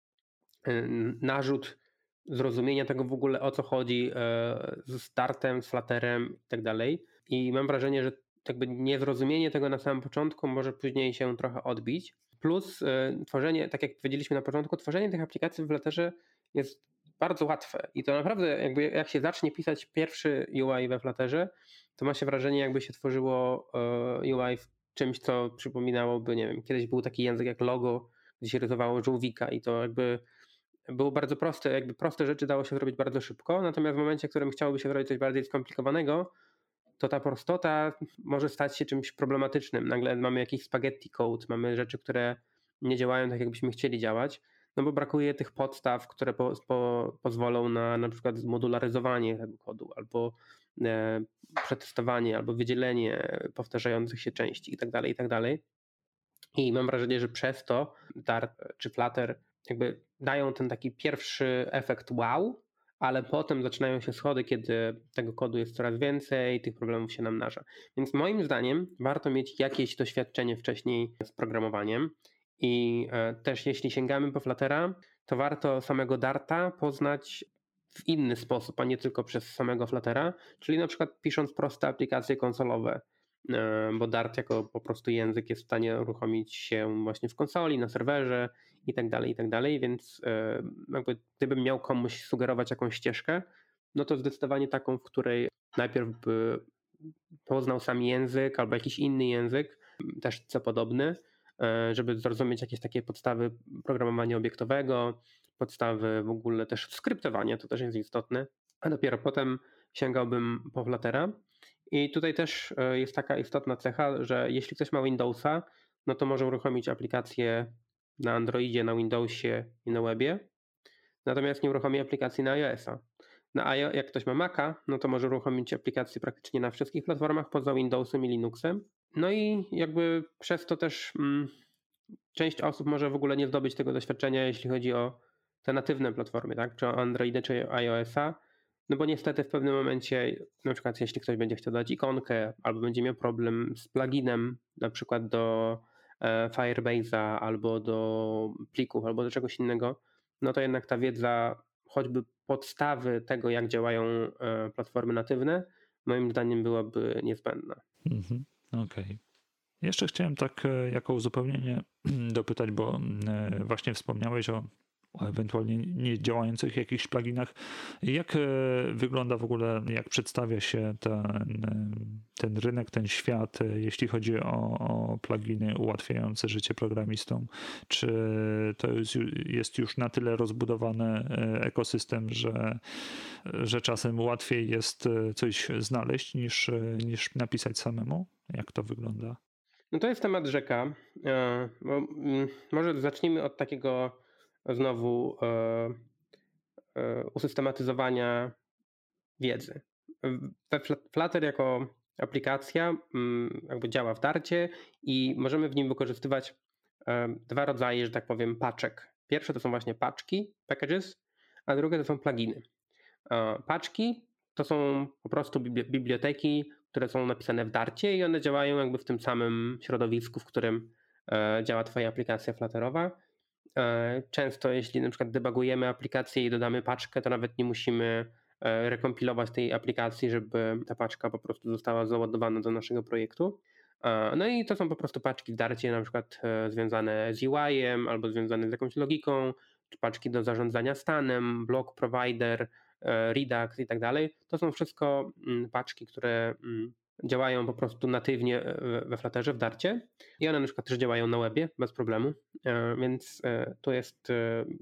narzut zrozumienia tego w ogóle o co chodzi e, z startem, z flaterem i tak dalej. I mam wrażenie, że jakby niezrozumienie tego na samym początku może później się trochę odbić. Plus e, tworzenie, tak jak powiedzieliśmy na początku, tworzenie tych aplikacji w Flutterze jest bardzo łatwe i to naprawdę jakby jak się zacznie pisać pierwszy UI we Flutterze, to ma się wrażenie jakby się tworzyło e, UI w czymś, co przypominałoby, nie wiem, kiedyś był taki język jak logo, gdzie się rysowało żółwika i to jakby było bardzo proste, jakby proste rzeczy dało się zrobić bardzo szybko, natomiast w momencie, w którym chciałoby się zrobić coś bardziej skomplikowanego, to ta prostota może stać się czymś problematycznym. Nagle mamy jakiś spaghetti code, mamy rzeczy, które nie działają tak, jakbyśmy chcieli działać, no bo brakuje tych podstaw, które po, po, pozwolą na na przykład zmodularyzowanie tego kodu, albo e, przetestowanie, albo wydzielenie powtarzających się części itd., tak itd. Tak I mam wrażenie, że przez to Dart czy Flutter jakby dają ten taki pierwszy efekt wow, ale potem zaczynają się schody, kiedy tego kodu jest coraz więcej, tych problemów się namnaża. Więc moim zdaniem warto mieć jakieś doświadczenie wcześniej z programowaniem i e, też jeśli sięgamy po Fluttera, to warto samego Darta poznać w inny sposób, a nie tylko przez samego Fluttera, czyli na przykład pisząc proste aplikacje konsolowe, e, bo Dart jako po prostu język jest w stanie uruchomić się właśnie w konsoli, na serwerze i tak dalej, i tak dalej, więc e, jakby gdybym miał komuś sugerować jakąś ścieżkę, no to zdecydowanie taką, w której najpierw by poznał sam język albo jakiś inny język, też co podobny, e, żeby zrozumieć jakieś takie podstawy programowania obiektowego, podstawy w ogóle też skryptowania, to też jest istotne, a dopiero potem sięgałbym po Fluttera. I tutaj też e, jest taka istotna cecha, że jeśli ktoś ma Windowsa, no to może uruchomić aplikację na Androidzie, na Windowsie i na webie, natomiast nie uruchomi aplikacji na iOS-a. Na iOS, jak ktoś ma Maca, no to może uruchomić aplikację praktycznie na wszystkich platformach poza Windowsem i Linuxem. No i jakby przez to też mm, część osób może w ogóle nie zdobyć tego doświadczenia, jeśli chodzi o te natywne platformy, tak? Czy o Androidę, czy iOS-a. No bo niestety w pewnym momencie, na przykład jeśli ktoś będzie chciał dać ikonkę, albo będzie miał problem z pluginem, na przykład do Firebase'a, albo do plików, albo do czegoś innego, no to jednak ta wiedza, choćby podstawy tego, jak działają e, platformy natywne, moim zdaniem byłaby niezbędna. Mhm, Okej. Okay. Jeszcze chciałem tak e, jako uzupełnienie dopytać, bo właśnie wspomniałeś o ewentualnie niedziałających jakichś pluginach. Jak e, wygląda w ogóle, jak przedstawia się ten, ten rynek, ten świat, e, jeśli chodzi o, o pluginy ułatwiające życie programistom? Czy to jest, jest już na tyle rozbudowany e, ekosystem, że, że czasem łatwiej jest coś znaleźć niż, niż napisać samemu? Jak to wygląda? No to jest temat rzeka. Mm, może zacznijmy od takiego znowu e, e, usystematyzowania wiedzy. Flutter jako aplikacja mm, jakby działa w darcie i możemy w nim wykorzystywać e, dwa rodzaje, że tak powiem, paczek. Pierwsze to są właśnie paczki, packages, a drugie to są pluginy. Paczki to są po prostu biblioteki, które są napisane w darcie i one działają jakby w tym samym środowisku, w którym działa Twoja aplikacja Flutterowa E, często jeśli na przykład debugujemy aplikację i dodamy paczkę, to nawet nie musimy e, rekompilować tej aplikacji, żeby ta paczka po prostu została załadowana do naszego projektu. E, no i to są po prostu paczki w darcie, na przykład związane z UI-em albo związane z jakąś logiką, czy paczki do zarządzania stanem, block provider, Redux i tak dalej. To są wszystko mm, paczki, które mm, działają po prostu natywnie e, we Flutterze, w Darcie i one na przykład też działają na webie bez problemu, e, więc e, to jest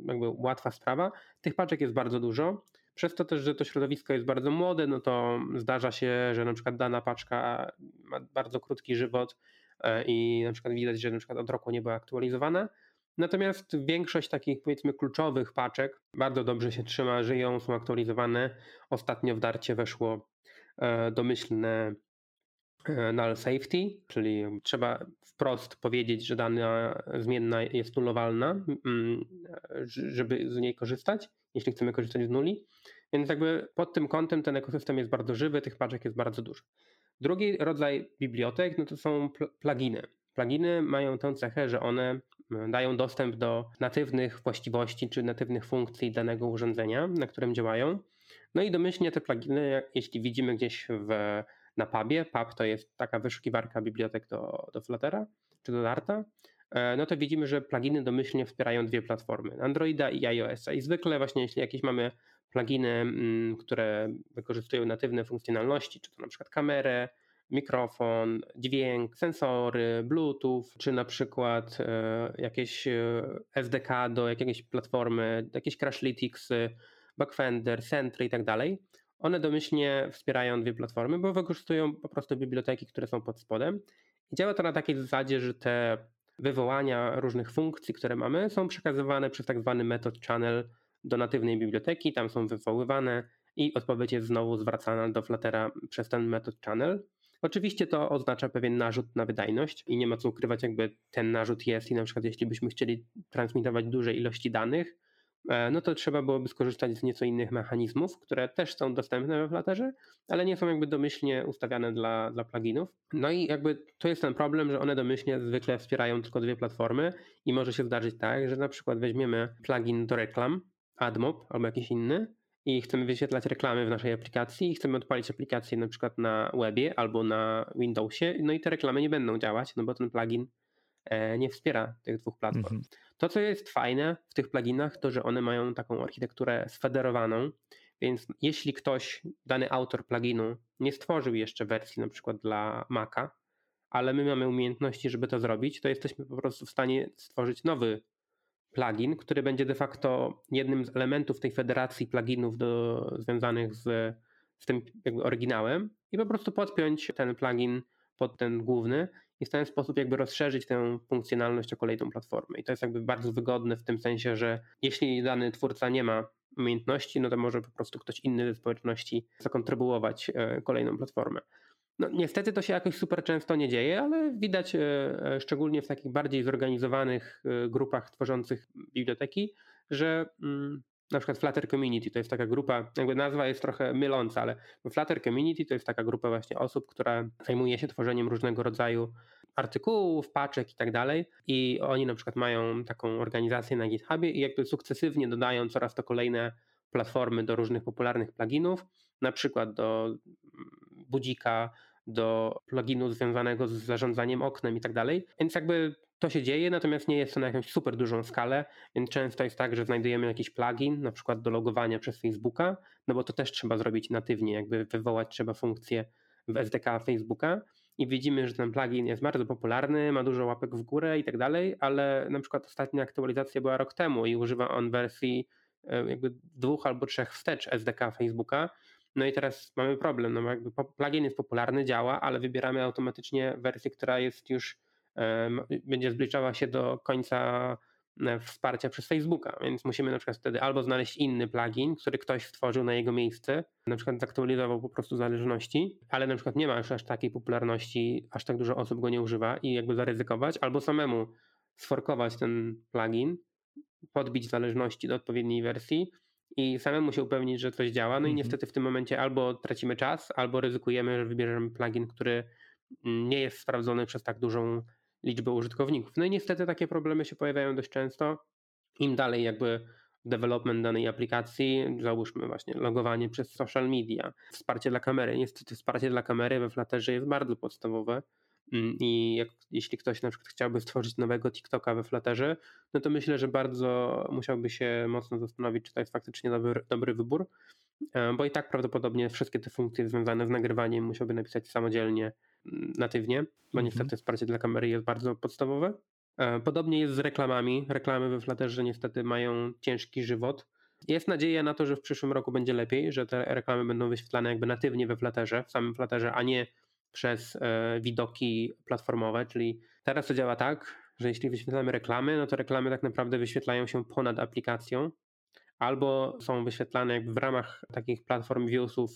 jakby łatwa sprawa. Tych paczek jest bardzo dużo. Przez to też, że to środowisko jest bardzo młode, no to zdarza się, że na przykład dana paczka ma bardzo krótki żywot i na przykład widać, że na przykład od roku nie była aktualizowana. Natomiast większość takich powiedzmy kluczowych paczek bardzo dobrze się trzyma, żyją, są aktualizowane. Ostatnio w Darcie weszło domyślne null safety, czyli trzeba wprost powiedzieć, że dana zmienna jest nulowalna, żeby z niej korzystać, jeśli chcemy korzystać z nuli. Więc jakby pod tym kątem ten ekosystem jest bardzo żywy, tych paczek jest bardzo dużo. Drugi rodzaj bibliotek no to są pluginy. Pluginy mają tę cechę, że one dają dostęp do natywnych właściwości czy natywnych funkcji danego urządzenia, na którym działają. No i domyślnie te pluginy, jeśli widzimy gdzieś w na pubie. Pub to jest taka wyszukiwarka bibliotek do, do Fluttera czy do Darta. E, no to widzimy, że pluginy domyślnie wspierają dwie platformy, Androida i iOS-a. I zwykle właśnie jeśli jakieś mamy pluginy, mm, które wykorzystują natywne funkcjonalności, czy to na przykład kamerę, mikrofon, dźwięk, sensory, Bluetooth, czy na przykład e, jakieś e, SDK do jakiejś platformy, jakieś Crashlytics, Backfender, Sentry i tak dalej, one domyślnie wspierają dwie platformy, bo wykorzystują po prostu biblioteki, które są pod spodem. I działa to na takiej zasadzie, że te wywołania różnych funkcji, które mamy, są przekazywane przez tak zwany method channel do natywnej biblioteki, tam są wywoływane i odpowiedź jest znowu zwracana do Fluttera przez ten method channel. Oczywiście to oznacza pewien narzut na wydajność i nie ma co ukrywać, jakby ten narzut jest i na przykład jeśli byśmy chcieli transmitować duże ilości danych, no to trzeba byłoby skorzystać z nieco innych mechanizmów, które też są dostępne we Flutterze, ale nie są jakby domyślnie ustawiane dla, dla pluginów. No i jakby to jest ten problem, że one domyślnie zwykle wspierają tylko dwie platformy i może się zdarzyć tak, że na przykład weźmiemy plugin do reklam, AdMob albo jakiś inny i chcemy wyświetlać reklamy w naszej aplikacji i chcemy odpalić aplikację na przykład na webie albo na Windowsie, no i te reklamy nie będą działać, no bo ten plugin e, nie wspiera tych dwóch platform. Mhm. To, co jest fajne w tych pluginach, to że one mają taką architekturę sfederowaną, Więc jeśli ktoś, dany autor pluginu, nie stworzył jeszcze wersji na przykład dla Maca, ale my mamy umiejętności, żeby to zrobić, to jesteśmy po prostu w stanie stworzyć nowy plugin, który będzie de facto jednym z elementów tej federacji pluginów do, związanych z, z tym jakby oryginałem i po prostu podpiąć ten plugin pod ten główny i w ten sposób jakby rozszerzyć tę funkcjonalność o kolejną platformę. I to jest jakby bardzo wygodne w tym sensie, że jeśli dany twórca nie ma umiejętności, no to może po prostu ktoś inny ze społeczności zakontrybuować e, kolejną platformę. No, niestety to się jakoś super często nie dzieje, ale widać e, e, szczególnie w takich bardziej zorganizowanych grupach tworzących biblioteki, że mm, na przykład Flutter Community to jest taka grupa, jakby nazwa jest trochę myląca, ale Flutter Community to jest taka grupa właśnie osób, która zajmuje się tworzeniem różnego rodzaju artykułów, paczek i tak dalej. I oni na przykład mają taką organizację na GitHubie i jakby sukcesywnie dodają coraz to kolejne platformy do różnych popularnych pluginów, na przykład do mm, budzika, do pluginu związanego z zarządzaniem oknem i tak dalej. Więc jakby to się dzieje, natomiast nie jest to na jakąś super dużą skalę, więc często jest tak, że znajdujemy jakiś plugin, na przykład do logowania przez Facebooka, no bo to też trzeba zrobić natywnie, jakby wywołać trzeba funkcję w SDK Facebooka i widzimy, że ten plugin jest bardzo popularny, ma dużo łapek w górę i tak dalej, ale na przykład ostatnia aktualizacja była rok temu i używa on wersji e, jakby dwóch albo trzech wstecz SDK Facebooka, no i teraz mamy problem, no jakby plugin jest popularny, działa, ale wybieramy automatycznie wersję, która jest już będzie zbliżała się do końca e, wsparcia przez Facebooka, więc musimy na przykład wtedy albo znaleźć inny plugin, który ktoś stworzył na jego miejsce, na przykład zaktualizował po prostu zależności, ale na przykład nie ma już aż takiej popularności, aż tak dużo osób go nie używa i jakby zaryzykować, albo samemu sforkować ten plugin, podbić zależności do odpowiedniej wersji i samemu się upewnić, że coś działa. No i mhm. niestety w tym momencie albo tracimy czas, albo ryzykujemy, że wybierzemy plugin, który nie jest sprawdzony przez tak dużą liczbę użytkowników. No i niestety takie problemy się pojawiają dość często. Im dalej jakby development danej aplikacji, załóżmy właśnie logowanie przez social media, wsparcie dla kamery. Niestety wsparcie dla kamery we Flutterze jest bardzo podstawowe mm, i jak, jeśli ktoś na przykład chciałby stworzyć nowego TikToka we Flutterze, no to myślę, że bardzo musiałby się mocno zastanowić, czy to jest faktycznie dobry, dobry wybór, e, bo i tak prawdopodobnie wszystkie te funkcje związane z nagrywaniem musiałby napisać samodzielnie natywnie, bo mhm. niestety wsparcie dla kamery jest bardzo podstawowe. E, podobnie jest z reklamami. Reklamy we Flutterze niestety mają ciężki żywot. Jest nadzieja na to, że w przyszłym roku będzie lepiej, że te reklamy będą wyświetlane jakby natywnie we Flutterze, w samym Flutterze, a nie przez e, widoki platformowe, czyli teraz to działa tak, że jeśli wyświetlamy reklamy, no to reklamy tak naprawdę wyświetlają się ponad aplikacją, albo są wyświetlane jakby w ramach takich platform viewsów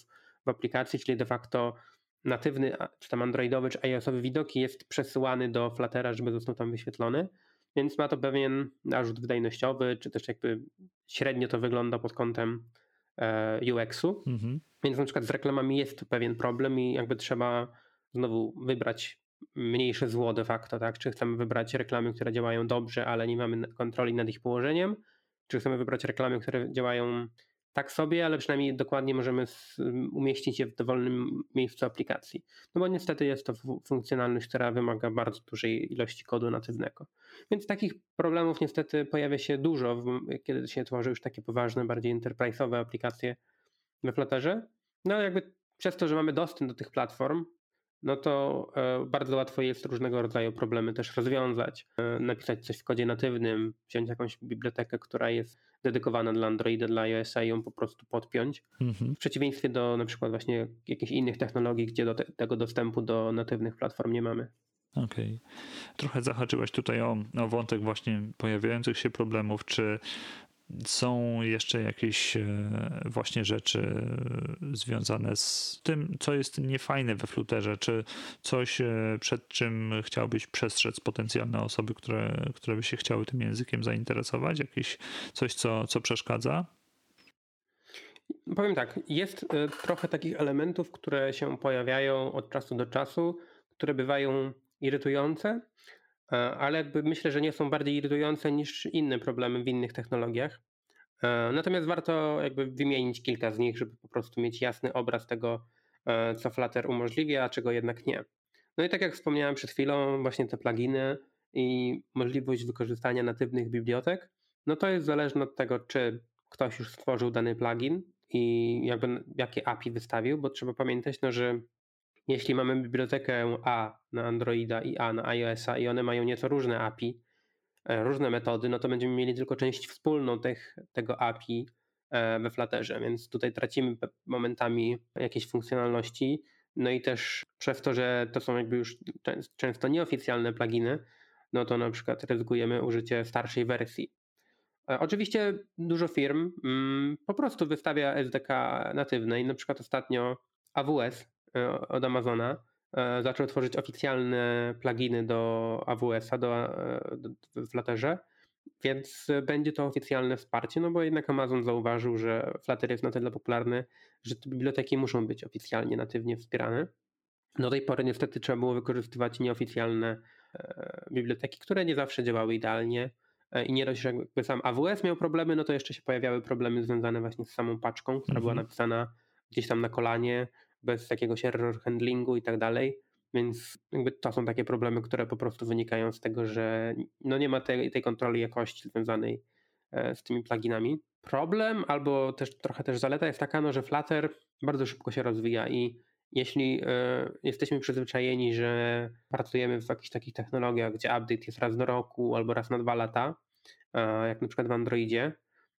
w aplikacji, czyli de facto natywny, czy tam androidowy, czy iOSowy widok jest przesyłany do Fluttera, żeby został tam wyświetlony, więc ma to pewien narzut wydajnościowy, czy też jakby średnio to wygląda pod kątem e, UX-u. Mhm. Więc na przykład z reklamami jest pewien problem i jakby trzeba znowu wybrać mniejsze zło de facto, tak? Czy chcemy wybrać reklamy, które działają dobrze, ale nie mamy kontroli nad ich położeniem, czy chcemy wybrać reklamy, które działają tak sobie, ale przynajmniej dokładnie możemy umieścić je w dowolnym miejscu aplikacji. No bo niestety jest to funkcjonalność, która wymaga bardzo dużej ilości kodu natywnego. Więc takich problemów niestety pojawia się dużo, kiedy się tworzy już takie poważne, bardziej enterprise'owe aplikacje we Flutterze. No jakby przez to, że mamy dostęp do tych platform, no to e, bardzo łatwo jest różnego rodzaju problemy też rozwiązać. E, napisać coś w kodzie natywnym, wziąć jakąś bibliotekę, która jest dedykowana dla Androida, dla iOS-a i ją po prostu podpiąć. Mhm. W przeciwieństwie do na przykład właśnie jakichś innych technologii, gdzie do te, tego dostępu do natywnych platform nie mamy. Okej. Okay. Trochę zahaczyłeś tutaj o, o wątek właśnie pojawiających się problemów. Czy są jeszcze jakieś e, właśnie rzeczy związane z tym, co jest niefajne we Flutterze? Czy coś, e, przed czym chciałbyś przestrzec potencjalne osoby, które, które by się chciały tym językiem zainteresować? Jakieś coś, co, co przeszkadza? Powiem tak, jest e, trochę takich elementów, które się pojawiają od czasu do czasu, które bywają irytujące, ale jakby myślę, że nie są bardziej irytujące niż inne problemy w innych technologiach. E, natomiast warto jakby wymienić kilka z nich, żeby po prostu mieć jasny obraz tego, e, co Flutter umożliwia, a czego jednak nie. No i tak jak wspomniałem przed chwilą, właśnie te pluginy i możliwość wykorzystania natywnych bibliotek, no to jest zależne od tego, czy ktoś już stworzył dany plugin, i jakby jakie API wystawił, bo trzeba pamiętać, no, że jeśli mamy bibliotekę A na Androida i A na iOS-a i one mają nieco różne API, e, różne metody, no to będziemy mieli tylko część wspólną tych, tego API e, we Flutterze, więc tutaj tracimy momentami jakieś funkcjonalności. No i też przez to, że to są jakby już często nieoficjalne pluginy, no to na przykład ryzykujemy użycie starszej wersji. E, oczywiście dużo firm mm, po prostu wystawia SDK natywne i na przykład ostatnio AWS od Amazona e, zaczął tworzyć oficjalne pluginy do AWS-a do, do, w Flutterze, więc będzie to oficjalne wsparcie, no bo jednak Amazon zauważył, że Flutter jest na tyle popularny, że te biblioteki muszą być oficjalnie natywnie wspierane. Do tej pory niestety trzeba było wykorzystywać nieoficjalne biblioteki, które nie zawsze działały idealnie. E, I nie dość, że jakby sam AWS miał problemy, no to jeszcze się pojawiały problemy związane właśnie z samą paczką, która była mhm. napisana gdzieś tam na kolanie, bez jakiegoś error handlingu i tak dalej. Więc jakby to są takie problemy, które po prostu wynikają z tego, że no nie ma tej, tej kontroli jakości związanej e, z tymi pluginami. Problem albo też trochę też zaleta jest taka, no, że Flutter bardzo szybko się rozwija i jeśli e, jesteśmy przyzwyczajeni, że pracujemy w jakichś takich technologiach, gdzie update jest raz do roku albo raz na dwa lata, jak na przykład w Androidzie,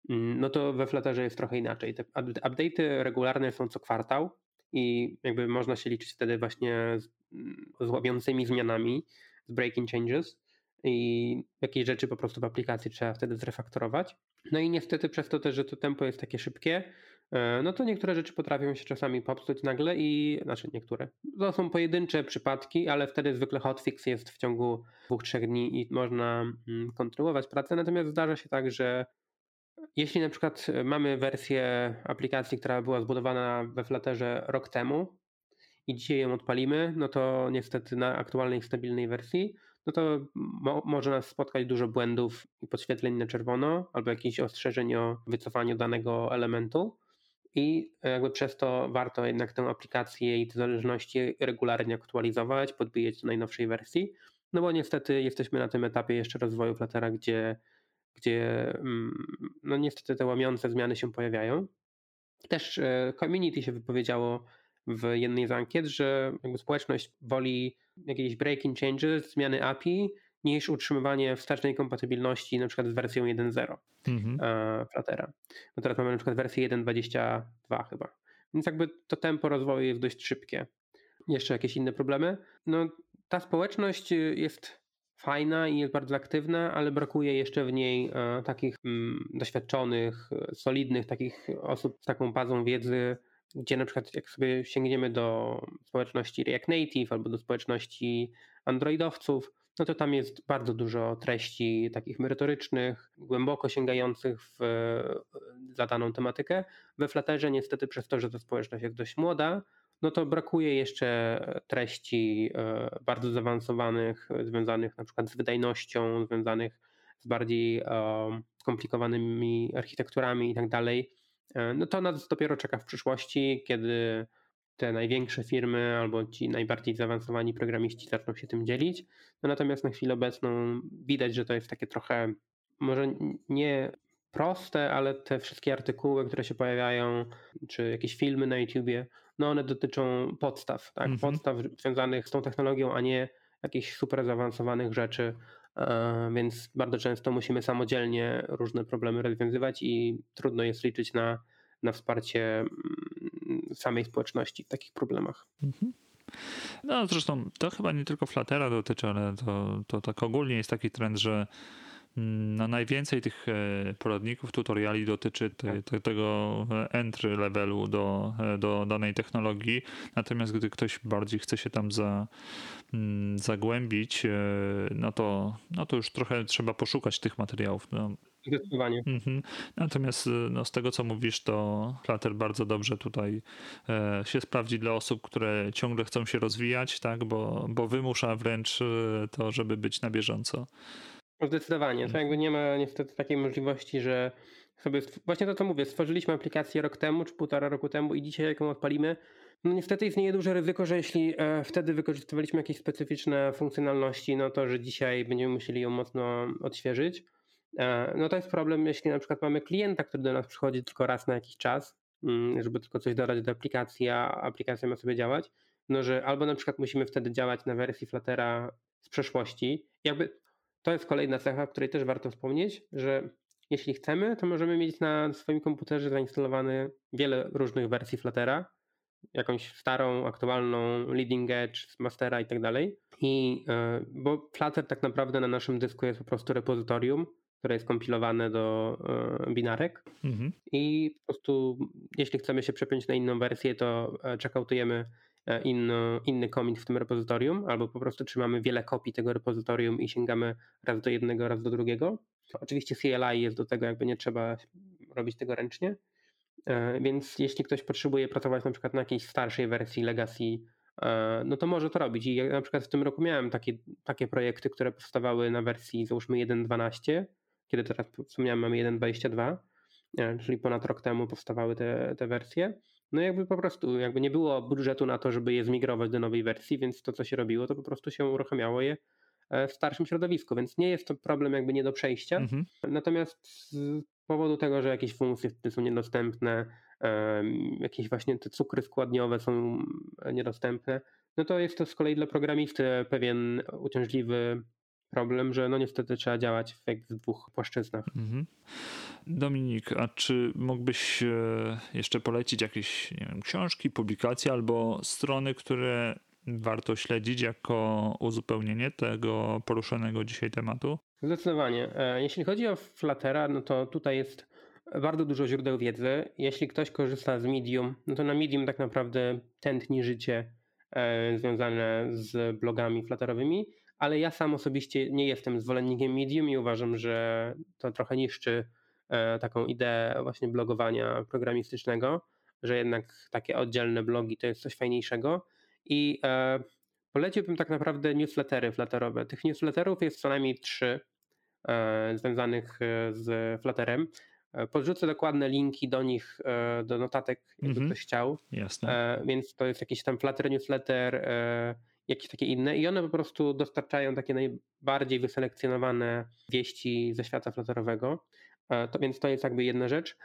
mm, no to we Flutterze jest trochę inaczej. Te update'y regularne są co kwartał i jakby można się liczyć wtedy właśnie z, mm, z ławiącymi zmianami, z breaking changes i jakieś rzeczy po prostu w aplikacji trzeba wtedy zrefaktorować. No i niestety przez to też, że to tempo jest takie szybkie, e, no to niektóre rzeczy potrafią się czasami popsuć nagle i, znaczy niektóre, to są pojedyncze przypadki, ale wtedy zwykle hotfix jest w ciągu dwóch, trzech dni i można mm, kontynuować pracę, natomiast zdarza się tak, że jeśli na przykład mamy wersję aplikacji, która była zbudowana we Flutterze rok temu i dzisiaj ją odpalimy, no to niestety na aktualnej, stabilnej wersji no to mo może nas spotkać dużo błędów i podświetleń na czerwono, albo jakichś ostrzeżeń o wycofaniu danego elementu. I jakby przez to warto jednak tę aplikację i te zależności regularnie aktualizować, podbijać do najnowszej wersji, no bo niestety jesteśmy na tym etapie jeszcze rozwoju Fluttera, gdzie, gdzie mm, no niestety te łamiące zmiany się pojawiają. Też e, community się wypowiedziało w jednej z ankiet, że społeczność woli jakieś breaking changes, zmiany API, niż utrzymywanie wstecznej kompatybilności na przykład z wersją 1.0 mhm. E, Fluttera. No teraz mamy na przykład wersję 1.22 chyba. Więc jakby to tempo rozwoju jest dość szybkie. Jeszcze jakieś inne problemy? No ta społeczność jest fajna i jest bardzo aktywna, ale brakuje jeszcze w niej e, takich mm, doświadczonych, solidnych takich osób z taką bazą wiedzy, gdzie na przykład jak sobie sięgniemy do społeczności React Native albo do społeczności Androidowców, no to tam jest bardzo dużo treści takich merytorycznych, głęboko sięgających w zadaną tematykę. We Flutterze niestety przez to, że ta społeczność jest dość młoda, no to brakuje jeszcze treści e, bardzo zaawansowanych, związanych na przykład z wydajnością, związanych z bardziej e, skomplikowanymi architekturami i tak dalej E, no to nas dopiero czeka w przyszłości, kiedy te największe firmy albo ci najbardziej zaawansowani programiści zaczną się tym dzielić. No natomiast na chwilę obecną widać, że to jest takie trochę może nie proste, ale te wszystkie artykuły, które się pojawiają, czy jakieś filmy na YouTubie, no one dotyczą podstaw, tak? Mhm. Podstaw związanych z tą technologią, a nie jakichś super zaawansowanych rzeczy, E, więc bardzo często musimy samodzielnie różne problemy rozwiązywać i trudno jest liczyć na, na wsparcie mm, samej społeczności w takich problemach. Mhm. No zresztą to chyba nie tylko Fluttera dotyczy, ale to, to tak ogólnie jest taki trend, że no najwięcej tych e, poradników, tutoriali dotyczy te, tak. te, tego entry levelu do, e, do danej technologii. Natomiast gdy ktoś bardziej chce się tam za, mm, zagłębić, e, no to, no to już trochę trzeba poszukać tych materiałów. No. Zdecydowanie. Mhm. Natomiast no, z tego, co mówisz, to Flutter bardzo dobrze tutaj się sprawdzi dla osób, które ciągle chcą się rozwijać, tak? bo, bo wymusza wręcz to, żeby być na bieżąco. Zdecydowanie. To mhm. jakby nie ma niestety takiej możliwości, że sobie, właśnie to co mówię, stworzyliśmy aplikację rok temu czy półtora roku temu i dzisiaj jak ją odpalimy, no niestety istnieje duże ryzyko, że jeśli e, wtedy wykorzystywaliśmy jakieś specyficzne funkcjonalności, no to że dzisiaj będziemy musieli ją mocno odświeżyć. E, no to jest problem, jeśli na przykład mamy klienta, który do nas przychodzi tylko raz na jakiś czas, mm, żeby tylko coś dodać do aplikacji, a aplikacja ma sobie działać, no że albo na przykład musimy wtedy działać na wersji Fluttera z przeszłości. Jakby to jest kolejna cecha, o której też warto wspomnieć, że jeśli chcemy, to możemy mieć na swoim komputerze zainstalowane wiele różnych wersji Fluttera, jakąś starą, aktualną, leading edge, mastera i tak dalej. I e, bo Flutter tak naprawdę na naszym dysku jest po prostu repozytorium, które jest kompilowane do e, binarek mhm. i po prostu jeśli chcemy się przepiąć na inną wersję, to e, checkoutujemy inny, inny commit w tym repozytorium, albo po prostu trzymamy wiele kopii tego repozytorium i sięgamy raz do jednego, raz do drugiego. Oczywiście CLI jest do tego, jakby nie trzeba robić tego ręcznie, E, więc jeśli ktoś potrzebuje pracować na przykład na jakiejś starszej wersji Legacy, e, no to może to robić. I ja na przykład w tym roku miałem takie, takie projekty, które powstawały na wersji załóżmy 1.12, kiedy teraz wspomniałem mamy 1.22, e, czyli ponad rok temu powstawały te, te wersje. No jakby po prostu jakby nie było budżetu na to, żeby je zmigrować do nowej wersji, więc to co się robiło, to po prostu się uruchamiało je w starszym środowisku, więc nie jest to problem jakby nie do przejścia. Mhm. Natomiast powodu tego, że jakieś funkcje są niedostępne, jakieś właśnie te cukry składniowe są niedostępne, no to jest to z kolei dla programisty pewien uciążliwy problem, że no niestety trzeba działać w, w dwóch płaszczyznach. Mhm. Dominik, a czy mógłbyś e, jeszcze polecić jakieś wiem, książki, publikacje albo strony, które warto śledzić jako uzupełnienie tego poruszonego dzisiaj tematu? Zdecydowanie. E, jeśli chodzi o Fluttera, no to tutaj jest bardzo dużo źródeł wiedzy. Jeśli ktoś korzysta z Medium, no to na Medium tak naprawdę tętni życie e, związane z blogami flutterowymi, ale ja sam osobiście nie jestem zwolennikiem Medium i uważam, że to trochę niszczy e, taką ideę właśnie blogowania programistycznego, że jednak takie oddzielne blogi to jest coś fajniejszego. I poleciłbym tak naprawdę newslettery flutterowe. Tych newsletterów jest co najmniej trzy e, związanych e, z Flutterem. E, podrzucę dokładne linki do nich, do notatek, jakby mhm. ktoś chciał. Jasne. Więc to jest jakiś tam Flutter newsletter, jakieś takie inne i one po prostu dostarczają takie najbardziej wyselekcjonowane wieści ze świata flutterowego. To, więc to jest jakby jedna rzecz.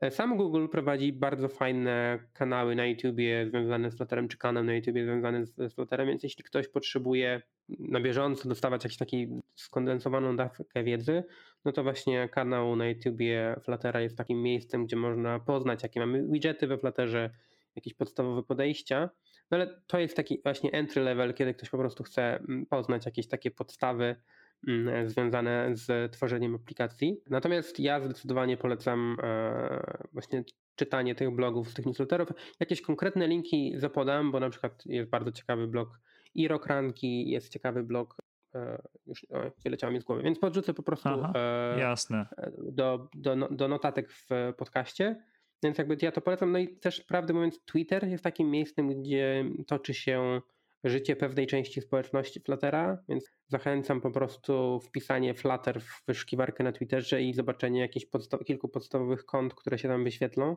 E, sam Google prowadzi bardzo fajne kanały na YouTubie związane z Flutterem, czy kanał na YouTubie związany z, z Flutterem, więc jeśli ktoś potrzebuje na bieżąco dostawać jakiś taki skondensowaną dawkę wiedzy, no to właśnie kanał na YouTubie Fluttera jest takim miejscem, gdzie można poznać, jakie mamy widgety we Flutterze, jakieś podstawowe podejścia, no ale to jest taki właśnie entry level, kiedy ktoś po prostu chce mm, poznać jakieś takie podstawy, Mm, związane z tworzeniem aplikacji. Natomiast ja zdecydowanie polecam e, właśnie czytanie tych blogów, tych newsletterów. Jakieś konkretne linki zapodam, bo na przykład jest bardzo ciekawy blog i Ranki, jest ciekawy blog e, już o, wyleciało mi z głowy, więc podrzucę po prostu Aha, e, jasne. Do, do, no, do notatek w podcaście. Więc jakby ja to polecam. No i też prawdę mówiąc, Twitter jest takim miejscem, gdzie toczy się życie pewnej części społeczności Fluttera, więc zachęcam po prostu wpisanie Flutter w wyszukiwarkę na Twitterze i zobaczenie jakichś podsta kilku podstawowych kont, które się tam wyświetlą,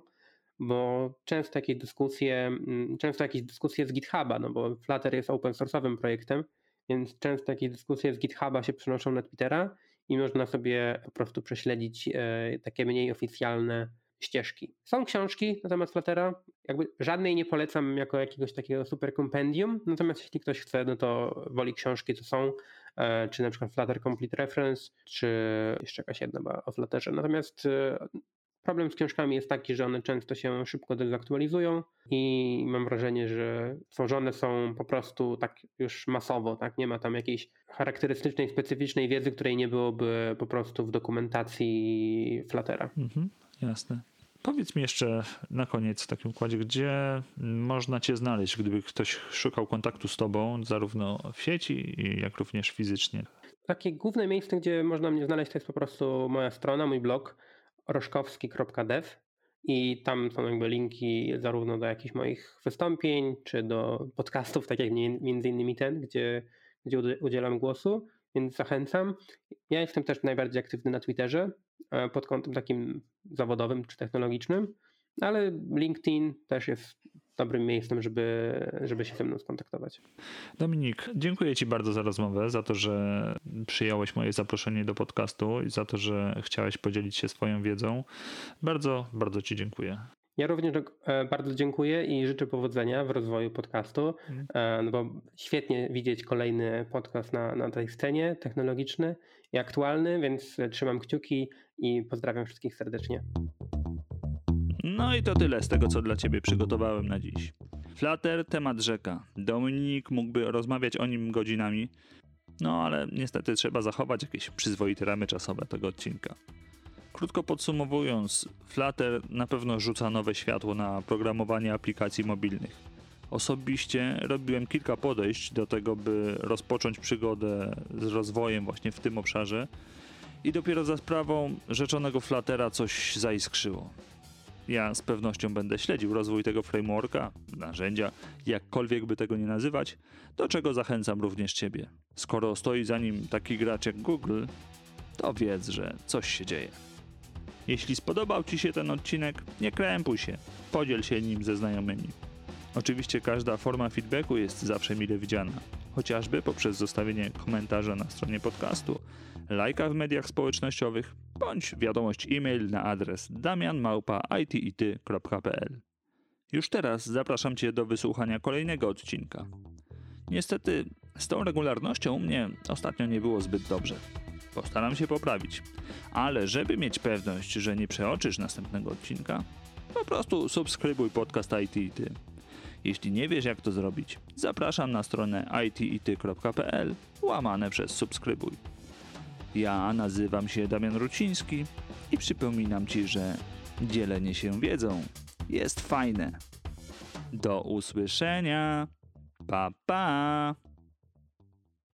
bo często jakieś dyskusje, mm, często jakieś dyskusje z GitHuba, no bo Flutter jest open source'owym projektem, więc często jakieś dyskusje z GitHuba się przenoszą na Twittera i można sobie po prostu prześledzić e, takie mniej oficjalne ścieżki. Są książki na temat Fluttera, jakby żadnej nie polecam jako jakiegoś takiego super kompendium, natomiast jeśli ktoś chce, no to woli książki, to są, e, czy na przykład Flutter Complete Reference, czy jeszcze jakaś jedna o Flutterze. Natomiast e, problem z książkami jest taki, że one często się szybko dezaktualizują i mam wrażenie, że tworzone są po prostu tak już masowo, tak? Nie ma tam jakiejś charakterystycznej, specyficznej wiedzy, której nie byłoby po prostu w dokumentacji Fluttera. Mhm, jasne. Powiedz mi jeszcze na koniec w takim układzie, gdzie można Cię znaleźć, gdyby ktoś szukał kontaktu z Tobą, zarówno w sieci, jak również fizycznie? Takie główne miejsce, gdzie można mnie znaleźć, to jest po prostu moja strona, mój blog roszkowski.dev i tam są jakby linki zarówno do jakichś moich wystąpień, czy do podcastów, tak jak między innymi ten, gdzie, gdzie udzielam głosu, więc zachęcam. Ja jestem też najbardziej aktywny na Twitterze e, pod kątem takim zawodowym czy technologicznym, ale LinkedIn też jest dobrym miejscem, żeby, żeby się ze mną skontaktować. Dominik, dziękuję Ci bardzo za rozmowę, za to, że przyjąłeś moje zaproszenie do podcastu i za to, że chciałeś podzielić się swoją wiedzą. Bardzo, bardzo Ci dziękuję. Ja również e, bardzo dziękuję i życzę powodzenia w rozwoju podcastu, mhm. e, no bo świetnie widzieć kolejny podcast na, na tej scenie technologiczny i aktualny, więc trzymam kciuki i pozdrawiam wszystkich serdecznie. No i to tyle z tego, co dla Ciebie przygotowałem na dziś. Flutter, temat rzeka. Dominik mógłby rozmawiać o nim godzinami, no ale niestety trzeba zachować jakieś przyzwoite ramy czasowe tego odcinka. Krótko podsumowując, Flutter na pewno rzuca nowe światło na programowanie aplikacji mobilnych. Osobiście robiłem kilka podejść do tego, by rozpocząć przygodę z rozwojem właśnie w tym obszarze i dopiero za sprawą rzeczonego Fluttera coś zaiskrzyło. Ja z pewnością będę śledził rozwój tego frameworka, narzędzia, jakkolwiek by tego nie nazywać, do czego zachęcam również Ciebie. Skoro stoi za nim taki gracz jak Google, to wiedz, że coś się dzieje. Jeśli spodobał Ci się ten odcinek, nie krępuj się, podziel się nim ze znajomymi. Oczywiście każda forma feedbacku jest zawsze mile widziana, chociażby poprzez zostawienie komentarza na stronie podcastu, lajka w mediach społecznościowych, bądź wiadomość e-mail na adres damianmałpa.itity.pl. Już teraz zapraszam Cię do wysłuchania kolejnego odcinka. Niestety, z tą regularnością u mnie ostatnio nie było zbyt dobrze. Postaram się poprawić. Ale żeby mieć pewność, że nie przeoczysz następnego odcinka, po prostu subskrybuj podcast IT Jeśli nie wiesz jak to zrobić, zapraszam na stronę itity.pl łamane przez subskrybuj. Ja nazywam się Damian Ruciński i przypominam Ci, że dzielenie się wiedzą jest fajne. Do usłyszenia. Pa pa.